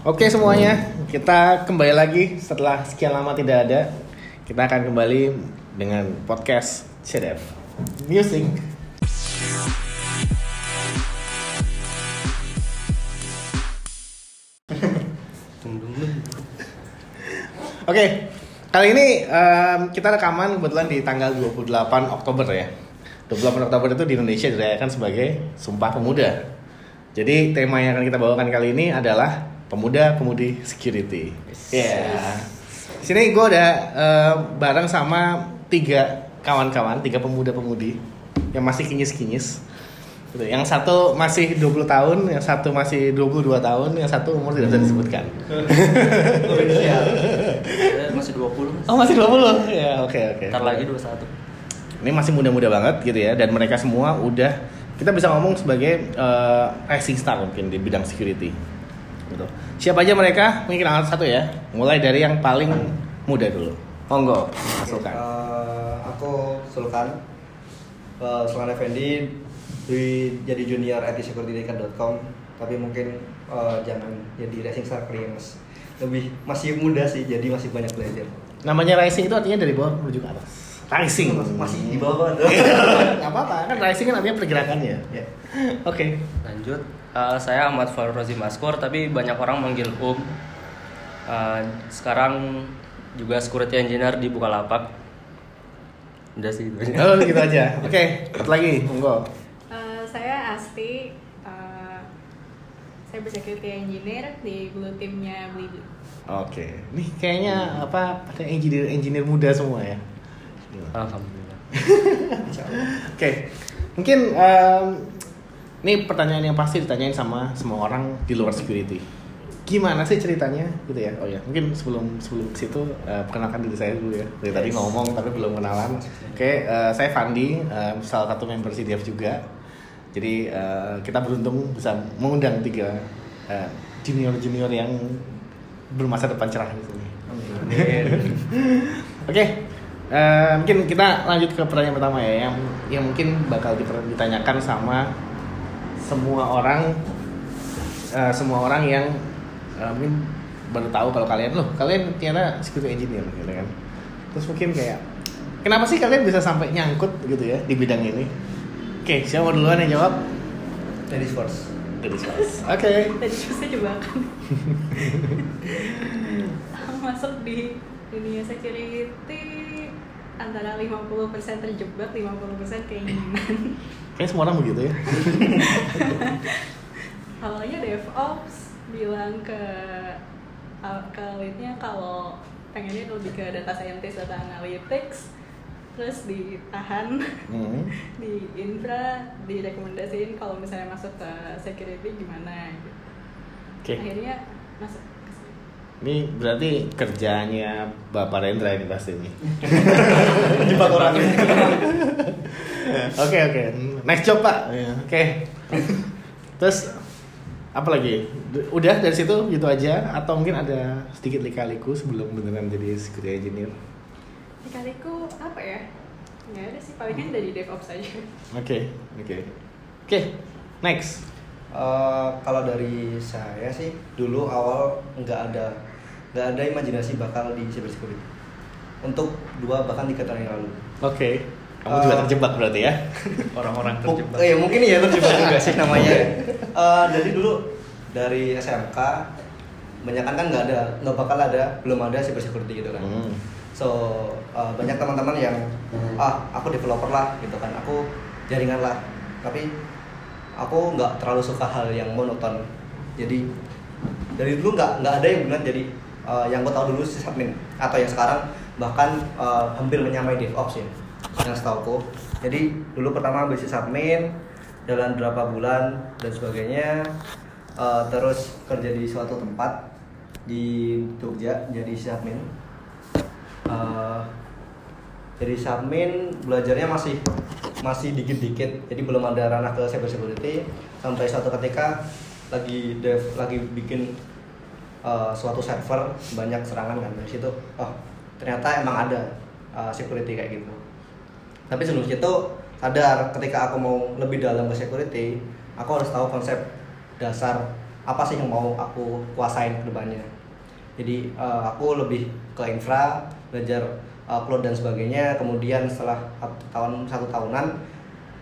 Oke semuanya, kita kembali lagi setelah sekian lama tidak ada. Kita akan kembali dengan podcast CDF Music. Oke, kali ini em, kita rekaman kebetulan di tanggal 28 Oktober ya. 28 Oktober itu di Indonesia dirayakan sebagai Sumpah Pemuda. Jadi tema yang akan kita bawakan kali ini adalah pemuda-pemudi security. Ya. Di sini gue udah eh, bareng sama tiga kawan-kawan, tiga pemuda-pemudi yang masih kinyis-kinyis. Gitu. Yang satu masih 20 tahun, yang satu masih 22 tahun, yang satu umur tidak bisa disebutkan. Saya masih 20 Oh masih 20? Ya oke oke. Ntar lagi 21 Ini masih muda-muda banget gitu ya dan mereka semua udah kita bisa ngomong sebagai eh, rising star mungkin di bidang security. Siapa aja mereka? Mungkin angkat satu ya. Mulai dari yang paling muda dulu. Monggo, masukkan. Eh, aku Sulkan uh, Sulkan Effendi di jadi junior IT security.com tapi mungkin eh, jangan jadi racing star clearance lebih masih muda sih jadi masih banyak belajar Namanya rising itu artinya dari bawah menuju ke atas. Rising. masih, masih di bawah Gak apa-apa, kan rising kan artinya pergerakannya. ya. Oke. Lanjut Eh, Saya Ahmad Falrozi Maskur Tapi banyak orang manggil Um Eh, Sekarang juga security engineer di Bukalapak Udah sih itu aja Oh, gitu aja. Oke, satu lagi, monggo. Eh, saya Asti, eh, saya security engineer di blue teamnya Blibli. Oke. Nih kayaknya apa ada engineer engineer muda semua ya. Alhamdulillah Oke, mungkin em, ini pertanyaan yang pasti ditanyain sama semua orang di luar security. Gimana sih ceritanya gitu ya? Oh ya, mungkin sebelum sebelum ke situ eh, perkenalkan diri saya dulu ya. Dari tadi Yes. ngomong tapi belum kenalan. Oke, eh, saya Fandi, eh, salah satu member CDF juga. Jadi eh, kita beruntung bisa mengundang tiga junior junior yang bermasa depan cerah di sini. Oke, mungkin kita lanjut ke pertanyaan pertama ya, yang yang mungkin bakal ditanyakan sama semua orang, eh, semua orang yang eh, mungkin baru tahu kalau kalian loh, kalian ternyata security engineer gitu kan. Terus mungkin kayak, kenapa sih kalian bisa sampai nyangkut gitu ya di bidang ini? Oke, siapa mau duluan yang jawab? ladies first Dari first. Oke. Tadi saya jebakan. Masuk di dunia security antara 50% terjebak, 50% keinginan. Kayaknya semua orang begitu ya. Awalnya DevOps bilang ke ke leadnya kalau pengennya lebih ke data scientist, data analytics, terus ditahan Hmm. di infra direkomendasiin kalau misalnya masuk ke security gimana gitu. Oke. Akhirnya masuk. Ini berarti kerjanya Bapak Rendra ini pasti nih. jebak orang Oke oke, next job pak. Ya, Oke. Terus apa lagi? Udah dari situ gitu aja atau mungkin ada sedikit lika-liku sebelum beneran jadi security engineer? Kaliku apa ya? Nggak ada sih, palingan dari DevOps aja. Oke oke oke. Next. Eh, kalau dari saya sih dulu awal nggak ada nggak ada imajinasi bakal di cyber security untuk dua bahkan tiga tahun yang lalu Oke. Kamu juga Eh, terjebak berarti ya? Orang-orang terjebak eh, mungkin ya terjebak juga sih namanya. Eh, dari dulu dari SMK banyak kan nggak ada nggak bakal ada belum ada cyber security gitu kan. Hmm. So eh, banyak teman-teman yang ah aku developer lah gitu kan, aku jaringan lah. Tapi aku nggak terlalu suka hal yang monoton. Jadi dari dulu nggak nggak ada yang benar jadi eh, yang gue tahu dulu sysadmin atau yang sekarang bahkan eh, hampir menyamai DevOps ya yang setauku. Jadi dulu pertama ambil sysadmin dalam berapa bulan dan sebagainya. Eh, terus kerja di suatu tempat di Jogja jadi sysadmin Eh, jadi sysadmin belajarnya masih masih dikit-dikit. Jadi belum ada ranah ke cyber security sampai suatu ketika lagi dev lagi bikin uh, suatu server banyak serangan kan. Dari situ oh ternyata emang ada uh, security kayak gitu. Tapi sebelum itu sadar ketika aku mau lebih dalam ke security aku harus tahu konsep dasar apa sih yang mau aku kuasain ke depannya. Jadi eh, aku lebih ke infra belajar eh, cloud dan sebagainya. Kemudian setelah satu tahun satu tahunan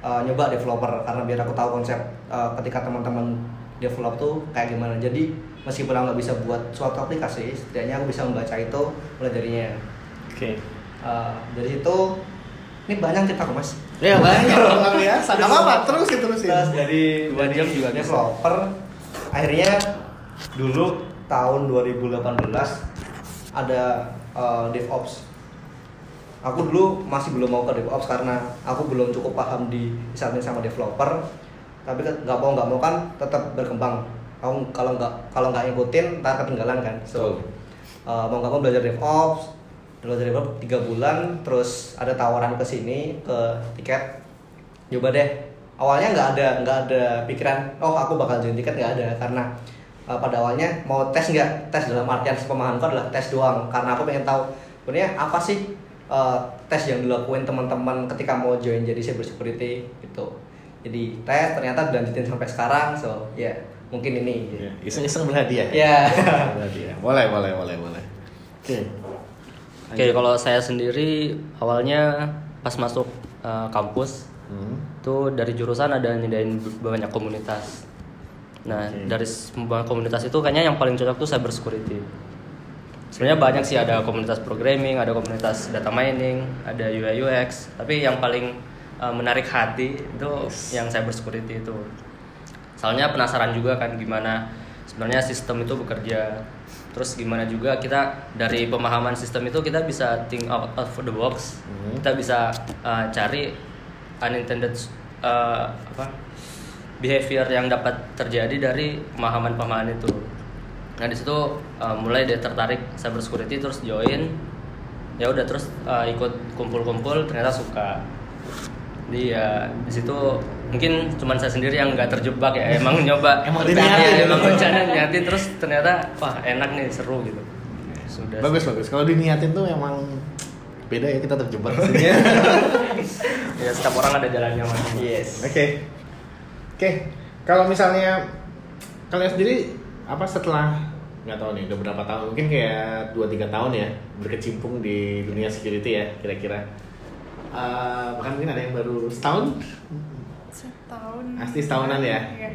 eh, nyoba developer karena biar aku tahu konsep eh, ketika teman-teman develop tuh kayak gimana. Jadi meskipun aku nggak bisa buat suatu aplikasi setidaknya aku bisa membaca itu mulai darinya Oke. Eh, dari situ ini banyak cerita kok mas Ya banyak luar biasa. Gak apa-apa, terusin terusin. Terus dari Dua jam juga bisa. developer akhirnya dulu tahun 2018 ada eh, DevOps. Aku dulu masih belum mau ke DevOps karena aku belum cukup paham di samping sama developer. Tapi nggak mau nggak mau kan tetap berkembang. Aku kalau nggak kalau nggak ngikutin ntar ketinggalan kan. So eh, mau nggak mau belajar DevOps. Belajar DevOps tiga bulan, terus ada tawaran ke sini ke tiket. Coba deh. Awalnya nggak ada nggak ada pikiran oh aku bakal join tiket nggak ada. Karena uh, pada awalnya mau tes nggak? Tes dalam artian pemahamanku adalah tes doang. Karena aku pengen tahu sebenarnya apa sih uh, tes yang dilakuin teman-teman ketika mau join jadi cyber security gitu. Jadi tes ternyata dilanjutin sampai sekarang. So ya mungkin ini Ya, Iseng-iseng berhadiah. ya Berhadiah. Boleh, boleh, boleh, boleh. Oke. Oke, kalau saya sendiri awalnya pas masuk uh, kampus Hmm. itu dari jurusan ada nyediain banyak komunitas. Nah, Oke. dari semua komunitas itu kayaknya yang paling cocok tuh cyber security. Sebenarnya banyak sih ada komunitas programming, ada komunitas data mining, ada UI UX, tapi yang paling uh, menarik hati itu yang cyber security itu. Soalnya penasaran juga kan gimana sebenarnya sistem itu bekerja. Terus gimana juga kita dari pemahaman sistem itu kita bisa think out of the box. Hmm. Kita bisa uh, cari unintended uh, apa behavior yang dapat terjadi dari pemahaman-pemahaman itu. Nah di situ uh, mulai dia tertarik cyber security terus join, ya udah terus uh, ikut kumpul-kumpul ternyata suka. Jadi ya di situ mungkin cuman saya sendiri yang nggak terjebak ya emang nyoba Emang Ya, emang rencana niatin terus ternyata wah enak nih seru gitu sudah Bagus, bagus. Kalau diniatin tuh emang beda ya kita terjebak sini. ya setiap orang ada jalannya mas yes Oke. Oke. Kalau misalnya kalian sendiri apa setelah nggak tahu nih udah berapa tahun mungkin kayak 2-3 tahun ya berkecimpung di dunia security ya kira-kira Eh, bahkan mungkin ada yang baru setahun. Setahun. Pasti setahunan ya? Iya.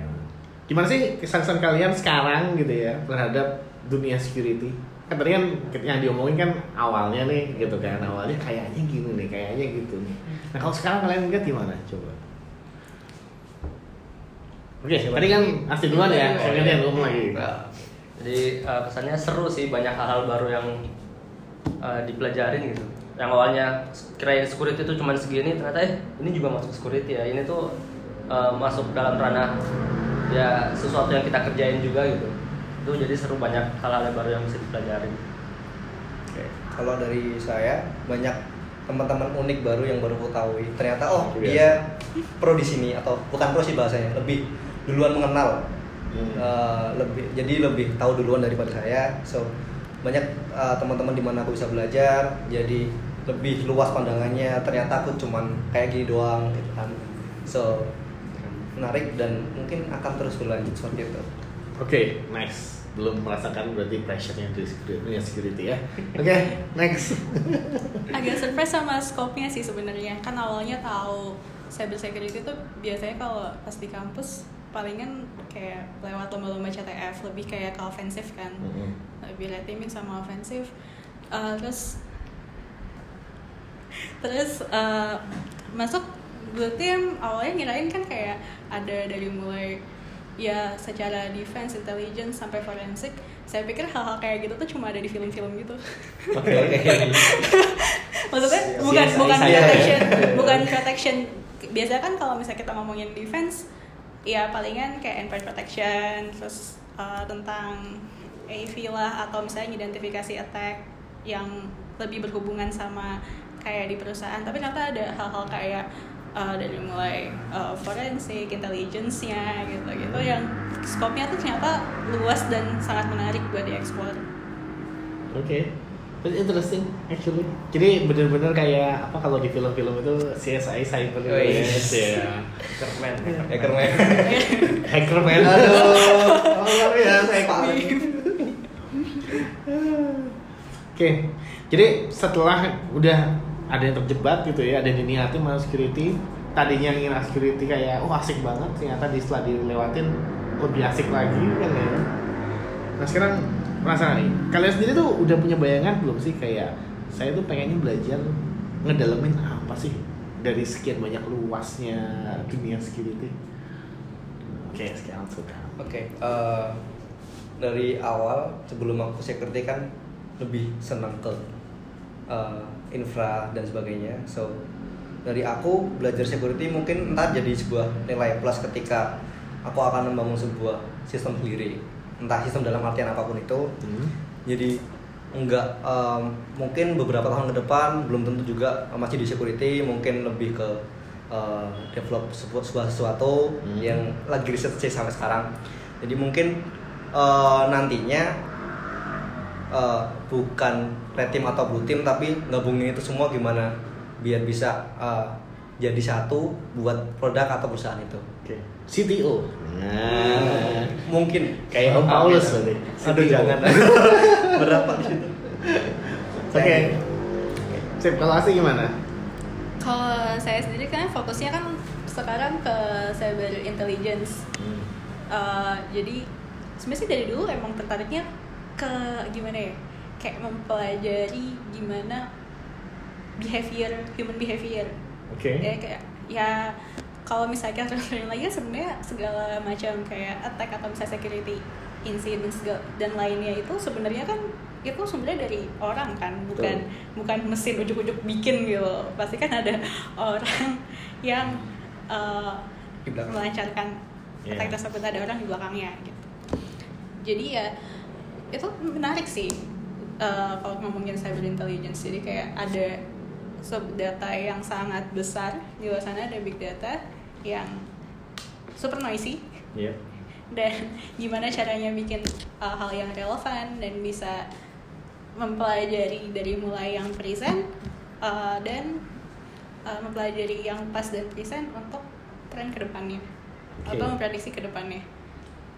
gimana sih kesan-kesan kalian sekarang gitu ya terhadap dunia security? Kan tadi kan yang diomongin kan awalnya nih gitu kan awalnya kayaknya gini nih kayaknya gitu nih. Nah kalau sekarang kalian lihat gimana? Coba. Oke tadi kan asli duluan ya saya gantian ngomong lagi. Jadi uh, kesannya seru sih banyak hal-hal baru yang uh, dipelajarin gitu yang awalnya kirain security itu cuma segini ternyata eh ini juga masuk security ya ini tuh uh, masuk dalam ranah ya sesuatu yang kita kerjain juga gitu itu jadi seru banyak hal-hal yang baru yang bisa dipelajarin Oke, Kalau dari saya banyak teman-teman unik baru yang baru aku tahu. Ternyata oh Iya. dia pro di sini atau bukan pro sih bahasanya, lebih duluan mengenal. Hmm. Eh, lebih jadi lebih tahu duluan daripada saya. So banyak eh, teman-teman di mana aku bisa belajar. Jadi lebih luas pandangannya. Ternyata aku cuman kayak gini doang gitu kan. So menarik dan mungkin akan terus berlanjut seperti itu. oke next belum merasakan berarti pressure-nya di security, dunia security ya oke next agak surprise sama scope-nya sih sebenarnya kan awalnya tahu cyber security itu biasanya kalau pas di kampus palingan kayak lewat lomba-lomba CTF lebih kayak ke ofensif kan. Mhm. lebih retimin sama ofensif Uh, terus terus uh, masuk blue team awalnya ngirain kan kayak ada dari mulai ya secara defense, intelligence sampai forensik saya pikir hal-hal kayak gitu tuh cuma ada di film-film gitu. Oke oke. Maksudnya Iya, bukan CSI bukan saya. protection bukan protection. Biasanya kan kalau misalnya kita ngomongin defense ya palingan kayak endpoint protection terus uh, tentang AV lah atau misalnya identifikasi attack yang lebih berhubungan sama kayak di perusahaan tapi ternyata ada hal-hal kayak uh, dari mulai uh, forensik, intelligence-nya gitu-gitu yang scope-nya tuh ternyata luas dan sangat menarik buat diekspor. Oke. It's interesting actually. Jadi bener-bener kayak apa kalau di film-film itu CSI Cyber Oh, iya. ya. Hackerman Hackerman. Hackerman. Aduh. Oh, luar biasa Hackerman. Oke, jadi setelah udah ada yang terjebak gitu ya, ada yang diniatin sama security, tadinya ngira security kayak oh asik banget, ternyata di setelah dilewatin lebih asik lagi kan ya. Nah sekarang penasaran nih, kalian sendiri tuh udah punya bayangan belum sih kayak saya tuh pengennya belajar ngedalemin apa sih dari sekian banyak luasnya dunia security. Oke, sekarang sudah. Oke, eh, dari awal sebelum aku security kan lebih senang ke eh, infra dan sebagainya. So dari aku belajar security mungkin entar jadi sebuah nilai plus ketika aku akan membangun sebuah sistem sendiri, entah sistem dalam artian apa pun itu. Hmm. Jadi enggak em, mungkin beberapa tahun ke depan belum tentu juga masih di security mungkin lebih ke eh, develop sebuah, sebuah sesuatu Hmm. yang lagi riset sih sampai sekarang jadi mungkin eh, nantinya eh, bukan red team atau blue team tapi gabungin itu semua gimana biar bisa eh, jadi satu buat produk atau perusahaan itu Oke. CTO. Nah, mungkin kayak Om Paulus berarti. aduh jangan berapa di situ Oke. Sip, kalau Asi gimana? Kalau saya sendiri kan fokusnya kan sekarang ke cyber intelligence. Uh, jadi sebenarnya sih dari dulu emang tertariknya ke gimana ya? Kayak mempelajari gimana behavior human behavior. Oke. Ya kayak ya kalau misalnya kita renungin lagi sebenarnya segala macam kayak attack atau misalnya security incident dan lainnya itu sebenarnya kan itu sebenarnya dari orang kan bukan bukan mesin ujuk-ujuk bikin gitu. Pasti kan ada orang yang uh, melancarkan Iya. attack tersebut ada orang di belakangnya gitu. Jadi ya itu menarik sih uh, kalau ngomongin cyber intelligence. Jadi kayak ada sub data yang sangat besar di luar sana ada big data yang super noisy Iya. dan gimana caranya bikin uh, hal yang relevan dan bisa mempelajari dari mulai yang present uh, dan uh, mempelajari yang pas dan present untuk tren ke depannya Oke. atau memprediksi ke depannya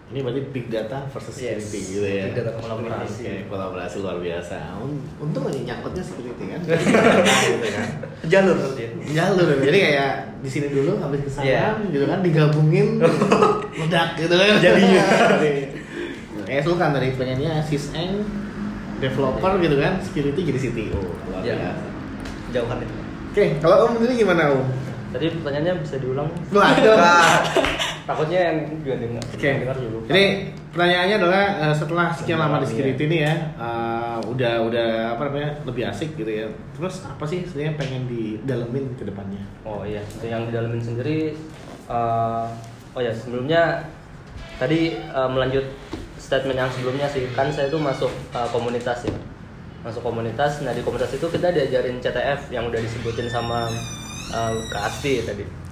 Ini berarti big data versus Yes. security gitu ya. Big data kolaborasi. Oke, kolaborasi luar biasa. Un- Untung aja nyangkutnya security kan. gitu kan. jalur berarti. Jalur jadi kayak di sini dulu habis ke sana Iya. gitu kan digabungin meledak gitu kan. Jadinya. Kayak Sultan dari pengennya syseng developer gitu kan, security jadi CTO. Luar Ya. biasa. jauhan itu Oke, kalau Om sendiri gimana Om? tadi pertanyaannya bisa diulang Waduh. Takutnya yang juga dengar lupa. Jadi pertanyaannya adalah eh, setelah sekian lama di Iya. security ini ya, eh, udah udah apa namanya lebih asik gitu ya. Terus apa sih sebenarnya pengen didalemin ke depannya? Oh iya, untuk yang didalemin sendiri, eh, oh ya sebelumnya tadi eh, melanjut statement yang sebelumnya sih, kan saya tuh masuk eh, komunitas ya, masuk komunitas. Nah di komunitas itu kita diajarin CTF yang udah disebutin sama eh, Kak Asti tadi.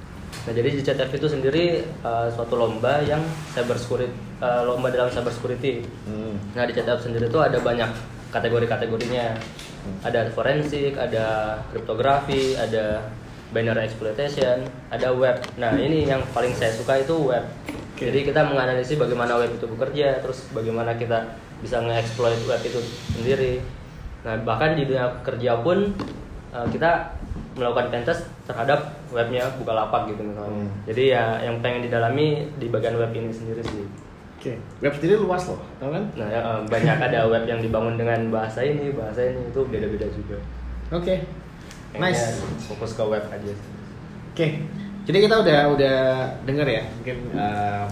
Nah jadi di CTF itu sendiri eh, suatu lomba yang cyber security, eh, lomba dalam cyber security. Nah di CTF sendiri tuh ada banyak kategori-kategorinya. Ada forensik, ada kriptografi, ada binary exploitation, ada web. Nah ini yang paling saya suka itu web. Oke. Jadi kita menganalisis bagaimana web itu bekerja, terus bagaimana kita bisa nge-exploit web itu sendiri. Nah bahkan di dunia kerja pun eh, kita melakukan pentest terhadap webnya Bukalapak gitu misalnya. Hmm. Jadi ya yang pengen didalami di bagian web ini sendiri sih. Oke, web sendiri luas loh, tau kan? Nah, ya, eh, banyak ada web yang dibangun dengan bahasa ini, bahasa ini itu beda-beda juga. Oke, Kayaknya nice. Fokus ke web aja. Oke, jadi kita udah udah denger ya mungkin em,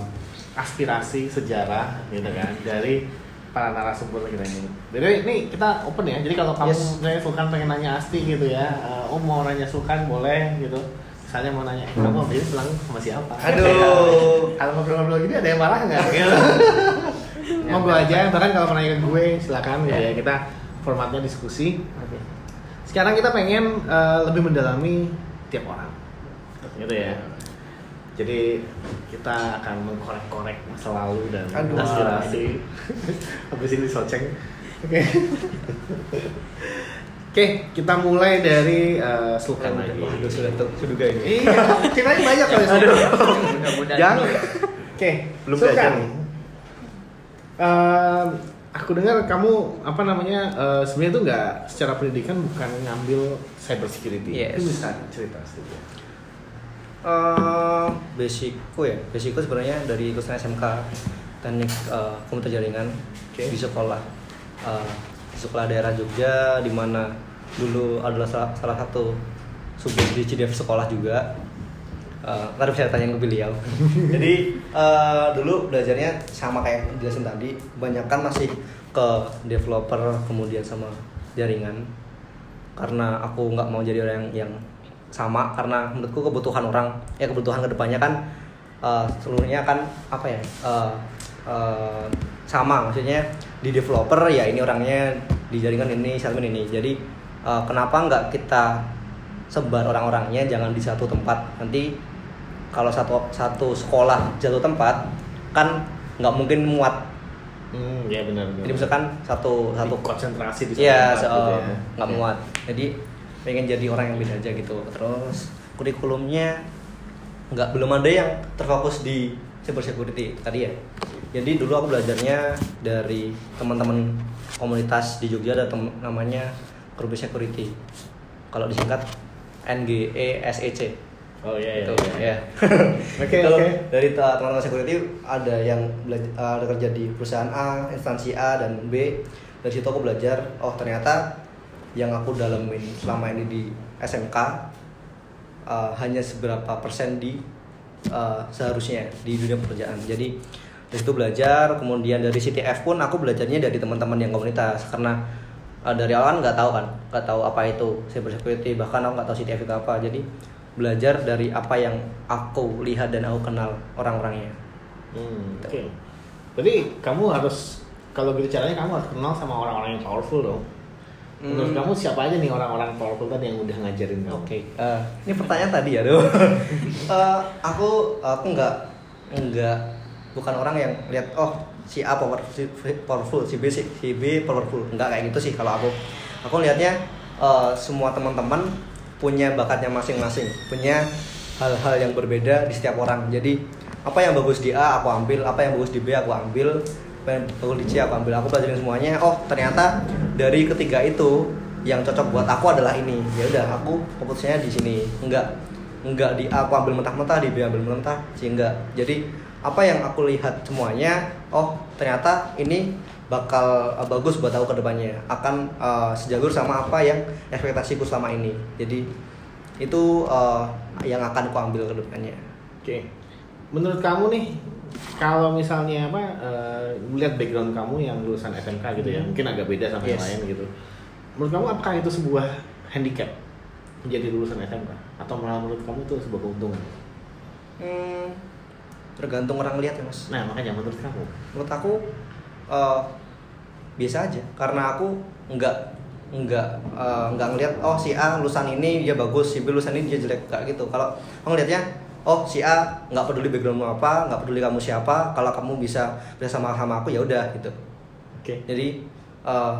aspirasi sejarah gitu kan dari para narasumber kita ini. Jadi ini kita open ya. Jadi kalau kamu Yes. sebenarnya Sulkan pengen nanya Asti gitu ya, eh, Om mau nanya Sulkan boleh gitu. Misalnya mau nanya, kamu habis pulang sama siapa? Aduh. kalau ngobrol-ngobrol gini ada yang marah nggak? Gitu. Monggo aja, bahkan kalau mau nanya ke gue silakan gitu ya. Kita formatnya diskusi. Sekarang kita pengen eh, lebih mendalami tiap orang, gitu ya. Jadi kita akan mengkorek-korek masa lalu dan Aduh. aspirasi. Habis ini soceng. Oke. Oke, kita mulai dari uh, Sultan lagi. Waduh, sudah tuh sudah ini. Iya, ceritanya banyak kali Aduh. Mudah-mudahan Jangan. Oke, Belum Sultan. belajar. Ehm, aku dengar kamu apa namanya eh, sebenarnya tuh nggak secara pendidikan bukan ngambil cyber security. Yes. Itu bisa cerita sedikit. Eh, basicku ya, basicku sebenarnya dari lulusan SMK teknik eh, komputer jaringan Oke. di sekolah eh, di sekolah daerah Jogja di mana dulu adalah salah, salah satu subjek di CDF sekolah juga. Eh, ntar bisa tanya ke beliau. Jadi eh, dulu belajarnya sama kayak yang jelasin tadi, kebanyakan masih ke developer kemudian sama jaringan karena aku nggak mau jadi orang yang, yang sama karena menurutku kebutuhan orang ya kebutuhan ke depannya kan eh, seluruhnya kan apa ya eh, eh, sama maksudnya di developer ya ini orangnya di jaringan ini admin ini jadi eh, kenapa nggak kita sebar orang-orangnya jangan di satu tempat nanti kalau satu satu sekolah jatuh tempat kan nggak mungkin muat Hmm, ya benar. benar. jadi misalkan satu satu konsentrasi di satu Iya, tempat so, gitu ya. nggak muat. Jadi pengen jadi orang yang beda aja gitu. Terus kurikulumnya nggak belum ada yang terfokus di cyber security tadi ya. Jadi dulu aku belajarnya dari teman-teman komunitas di Jogja ada tem- namanya Grup Security. Kalau disingkat NGE SEC Oh iya iya. gitu iya. ya. Oke, oke. Dari teman-teman security ada yang belajar ada kerja di perusahaan A, instansi A dan B. Dari situ aku belajar, oh ternyata yang aku dalamin selama ini di SMK uh, hanya seberapa persen di uh, seharusnya di dunia pekerjaan. Jadi dari situ belajar, kemudian dari CTF pun aku belajarnya dari teman-teman yang komunitas karena uh, dari awal kan nggak tahu kan, nggak tahu apa itu cyber security, bahkan aku nggak tahu CTF itu apa. Jadi belajar dari apa yang aku lihat dan aku kenal orang-orangnya. Hmm, Oke. Berarti kamu harus kalau gitu caranya kamu harus kenal sama orang-orang yang powerful dong. Menurut Hmm. kamu siapa aja nih orang-orang powerful tadi yang udah ngajarin kamu? Oke, eh, ini pertanyaan tadi ya, tuh. Eh, aku aku nggak nggak bukan orang yang lihat oh si A powerful, si, powerful, si B si, si B powerful, nggak kayak gitu sih kalau aku. Aku lihatnya eh, semua teman-teman punya bakatnya masing-masing, punya hal-hal yang berbeda di setiap orang. Jadi apa yang bagus di A aku ambil, apa yang bagus di B aku ambil, apa yang bagus di C aku ambil. Aku pelajarin semuanya. Oh ternyata dari ketiga itu yang cocok buat aku adalah ini. Ya udah aku fokusnya di sini. Enggak enggak di aku ambil mentah-mentah, di ambil mentah, sih enggak. Jadi apa yang aku lihat semuanya, oh ternyata ini bakal uh, bagus buat aku ke depannya. Akan uh, sejagur sama apa yang ekspektasiku selama ini. Jadi itu uh, yang akan aku ambil ke depannya. Oke. Menurut kamu nih kalau misalnya apa eh, melihat background kamu yang lulusan SMK gitu ya, Hmm. mungkin agak beda sama yang Yes. lain gitu. Menurut kamu apakah itu sebuah handicap menjadi lulusan SMK atau malah menurut kamu itu sebuah keuntungan? Hmm, tergantung orang lihat ya mas. Nah, makanya menurut kamu. menurut aku eh, biasa aja karena aku nggak nggak eh, nggak ngelihat oh si A lulusan ini dia bagus si B lulusan ini dia jelek kayak gitu kalau aku ngelihatnya oh si A nggak peduli backgroundmu apa nggak peduli kamu siapa kalau kamu bisa bisa sama aku ya udah gitu Oke. jadi eh,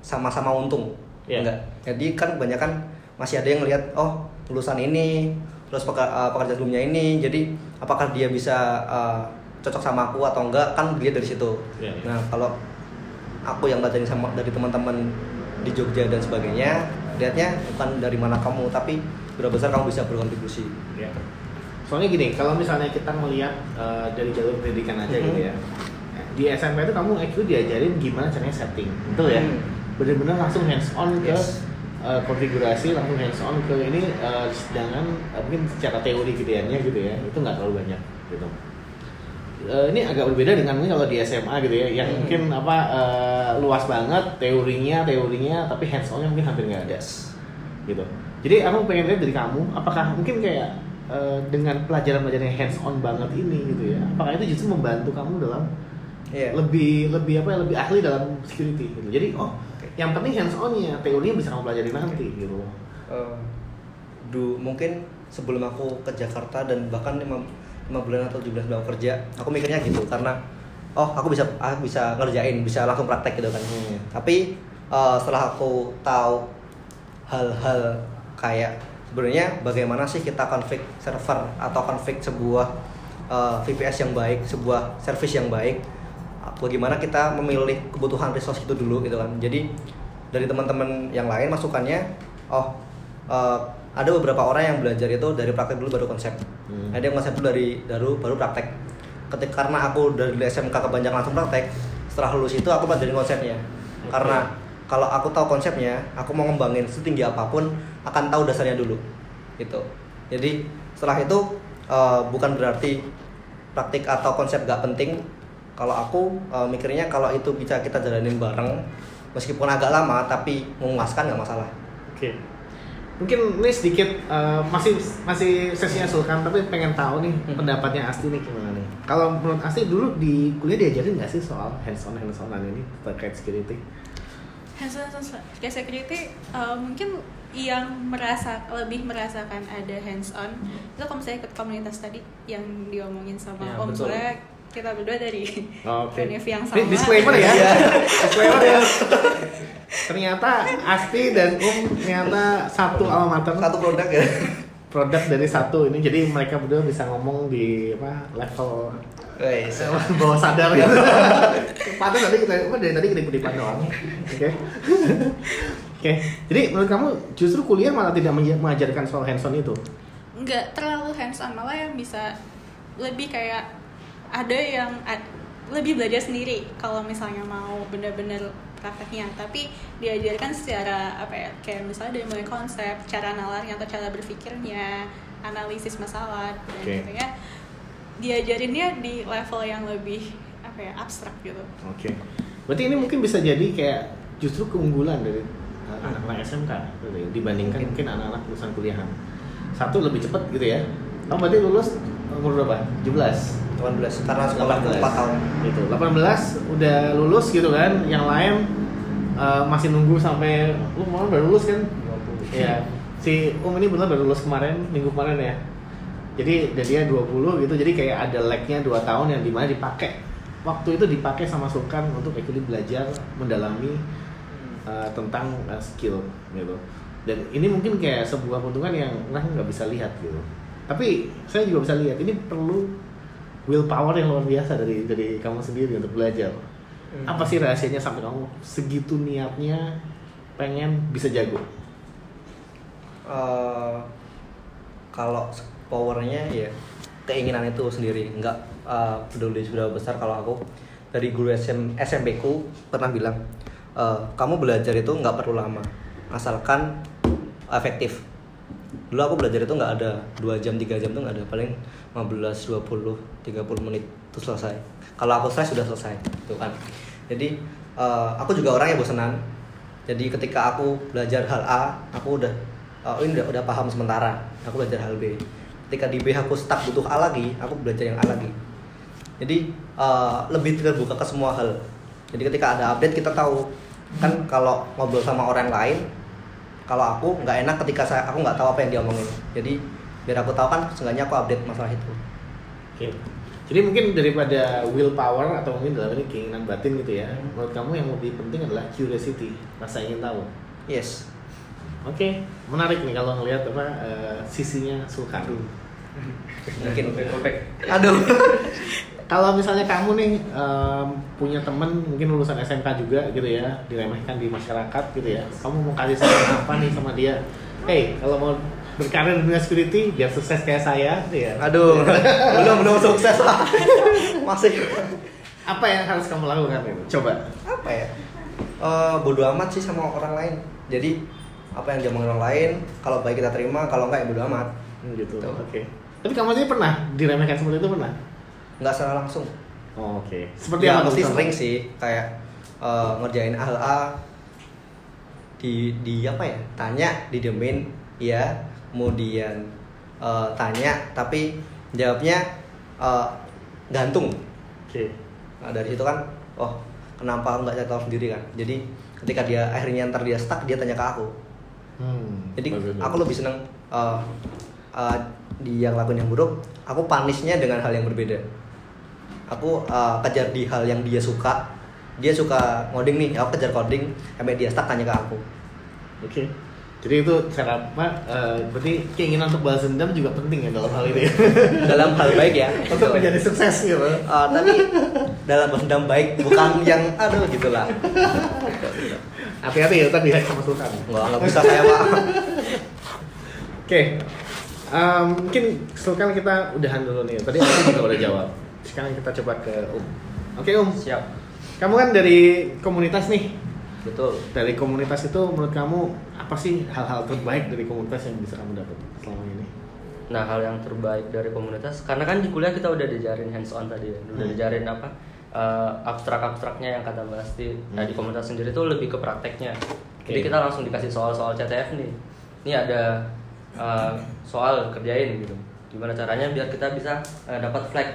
sama-sama untung Iya. enggak jadi kan kebanyakan masih ada yang ngelihat oh lulusan ini terus peka- eh, pekerjaan sebelumnya ini jadi apakah dia bisa eh, cocok sama aku atau enggak kan dilihat dari situ Iya, iya. nah kalau aku yang belajar sama dari teman-teman di Jogja dan sebagainya lihatnya bukan dari mana kamu tapi berapa besar kamu bisa berkontribusi Ya. Soalnya gini, kalau misalnya kita melihat eh, dari jalur pendidikan aja Mhm. gitu ya. Di SMP itu kamu actually diajarin gimana caranya setting. Betul ya? Hmm. Bener-bener langsung hands on ke Yes. eh, konfigurasi, langsung hands on ke ini eh, sedangkan eh, mungkin secara teori gedeannya gitu ya. Itu nggak terlalu banyak gitu. Eh, ini agak berbeda dengan mungkin kalau di SMA gitu ya, yang Mhm. mungkin apa eh, luas banget teorinya, teorinya, tapi hands onnya mungkin hampir nggak ada yes gitu. Jadi aku pengen lihat dari kamu, apakah mungkin kayak eh, dengan pelajaran-pelajaran yang hands on banget ini gitu ya, apakah itu justru membantu kamu dalam Iya. lebih lebih apa ya lebih ahli dalam security gitu. Jadi oh Oke. yang penting hands onnya, teorinya bisa kamu pelajari nanti gitu. Eh, du mungkin sebelum aku ke Jakarta dan bahkan lima, lima bulan atau 17 bulan kerja aku mikirnya gitu karena oh aku bisa aku bisa ngerjain bisa langsung praktek gitu kan Hmm. tapi eh, setelah aku tahu hal-hal kayak sebenarnya bagaimana sih kita config server atau config sebuah eh, VPS yang baik sebuah service yang baik? Bagaimana kita memilih kebutuhan resource itu dulu gitu kan? Jadi dari teman-teman yang lain masukannya oh eh, ada beberapa orang yang belajar itu dari praktek dulu baru konsep. Hmm. ada yang konsep dulu dari baru baru praktek. Ketika karena aku dari SMK kebanyakan langsung praktek setelah lulus itu aku pelajarin konsepnya. Oke. karena kalau aku tahu konsepnya aku mau ngembangin setinggi apa pun akan tahu dasarnya dulu gitu jadi setelah itu eh, bukan berarti praktik atau konsep gak penting kalau aku eh, mikirnya kalau itu bisa kita jalanin bareng meskipun agak lama tapi memuaskan nggak masalah Oke. Mungkin ini sedikit eh, masih masih sesinya Sulkan tapi pengen tahu nih Hmm. pendapatnya Asti nih gimana nih. Kalau menurut Asti dulu di kuliah diajarin nggak sih soal hands on hands onan ini terkait security? Hands-on kayak security uh, mungkin yang merasa lebih merasakan ada hands on itu kalau misalnya ikut komunitas tadi yang diomongin sama Ya, Om. Surya kita berdua dari Oke. univ yang Ini sama. disclaimer ya. Iya. disclaimer ya. Ternyata Asti dan Um ternyata satu alma mater. satu produk ya produk dari satu ini jadi mereka berdua bisa ngomong di apa level Wes. bawah sadar gitu. Padahal tadi kita apa dari tadi kita ikut doang. Oke. Oke. Jadi menurut kamu justru kuliah malah tidak mengajarkan soal hands on itu? nggak terlalu hands on malah yang bisa lebih kayak ada yang ad- lebih belajar sendiri kalau misalnya mau bener-bener prakteknya tapi diajarkan secara apa ya kayak misalnya dari mulai konsep cara nalarnya atau cara berpikirnya analisis masalah dan Oke. gitu ya diajarinnya di level yang lebih apa ya abstrak gitu Oke. Berarti ini mungkin bisa jadi kayak justru keunggulan dari uh, anak-anak SMK gitu ya, dibandingkan mungkin anak-anak lulusan kuliahan. Satu lebih cepat gitu ya. Kamu berarti lulus umur berapa? 17. 18 karena sekolah 4 tahun Gitu. 18 udah lulus gitu kan. Yang lain uh, masih nunggu sampai lu mau baru lulus kan? Iya. Si Um ini benar baru lulus kemarin, minggu kemarin ya. Jadi dan dia 20 gitu. Jadi kayak ada lag-nya 2 tahun yang di mana dipakai. Waktu itu dipakai sama Sulkan untuk actually belajar mendalami uh, tentang uh, skill gitu. Dan ini mungkin kayak sebuah keuntungan yang orang nggak bisa lihat gitu. Tapi saya juga bisa lihat ini perlu willpower yang luar biasa dari dari kamu sendiri untuk belajar. Hmm. Apa sih rahasianya sampai kamu segitu niatnya pengen bisa jago? Eh, kalau powernya ya keinginan itu sendiri nggak eh, peduli sudah besar kalau aku dari guru SM, SMP ku pernah bilang eh, kamu belajar itu nggak perlu lama asalkan efektif dulu aku belajar itu nggak ada dua jam tiga jam tuh nggak ada paling 15 20 30 menit itu selesai. Kalau aku selesai sudah selesai itu kan. Jadi eh, aku juga orang yang bosenan. Jadi ketika aku belajar hal A aku udah oh ini udah, udah paham sementara. Aku belajar hal B. Ketika di B aku stuck butuh A lagi aku belajar yang A lagi. Jadi eh, lebih terbuka ke semua hal. Jadi ketika ada update kita tahu. Kan kalau ngobrol sama orang lain kalau aku nggak enak ketika saya aku nggak tahu apa yang dia omongin jadi biar aku tahu kan seenggaknya aku update masalah itu Oke. Jadi mungkin daripada willpower atau mungkin dalam ini keinginan batin gitu ya. Menurut kamu yang lebih penting adalah curiosity, rasa ingin tahu. yes Oke, menarik nih kalau ngelihat apa eh, sisinya Sulkan. Mungkin Perfect. aduh Kalau misalnya kamu nih em, punya temen mungkin lulusan SMK juga gitu ya, diremehkan di masyarakat gitu ya. Kamu mau kasih saran apa nih sama dia? Hey, kalau mau berkarir di dunia security biar sukses kayak saya, gitu ya. aduh belum belum sukses lah masih Apa yang harus kamu lakukan itu? Coba. apa ya Eh bodoh amat sih sama orang lain jadi apa yang diomongin orang lain kalau baik kita terima kalau enggak ya bodoh amat Hmm, gitu. Tuh. Oke. Tapi kamu sendiri pernah diremehkan seperti itu pernah? nggak secara langsung Oh, Oke. Seperti ya apa? tuh? sering sih kayak eh, ngerjain hal A di di apa ya tanya didiemin ya kemudian eh, tanya tapi jawabnya eh, gantung Oke. nah dari situ kan oh kenapa nggak cari tahu sendiri kan jadi ketika dia akhirnya ntar dia stuck dia tanya ke aku Hmm. jadi bagus, aku bagus. lebih seneng eh, eh, dia ngelakuin yang buruk aku panisnya dengan hal yang berbeda aku uh, kejar di hal yang dia suka dia suka ngoding nih aku kejar coding sampai dia stuck tanya ke aku Oke. Jadi itu cara apa? eh, berarti keinginan untuk balas dendam juga penting ya dalam hal ini. dalam hal baik ya untuk menjadi sukses gitu. Uh, tapi dalam dendam baik bukan yang aduh gitulah Hati-hati ya, tadi hack sama Sultan. nggak nggak bisa kayak pak Oke. Em, mungkin Sultan kita udahan dulu nih. Tadi aku juga udah jawab. Sekarang kita coba ke Um. Oke Um, Siap. kamu kan dari komunitas nih. Betul. Dari komunitas itu menurut kamu apa sih hal-hal terbaik dari komunitas yang bisa kamu dapat selama ini? Nah, hal yang terbaik dari komunitas karena kan di kuliah kita udah diajarin hands on tadi ya. Udah Hmm. diajarin apa? eh, abstrak-abstraknya yang kata Mbak Asti. Nah, di Hmm. komunitas sendiri tuh lebih ke prakteknya. Jadi Oke. kita langsung dikasih soal-soal CTF nih. Ini ada eh, soal kerjain gitu. Gimana caranya biar kita bisa eh, dapat flag.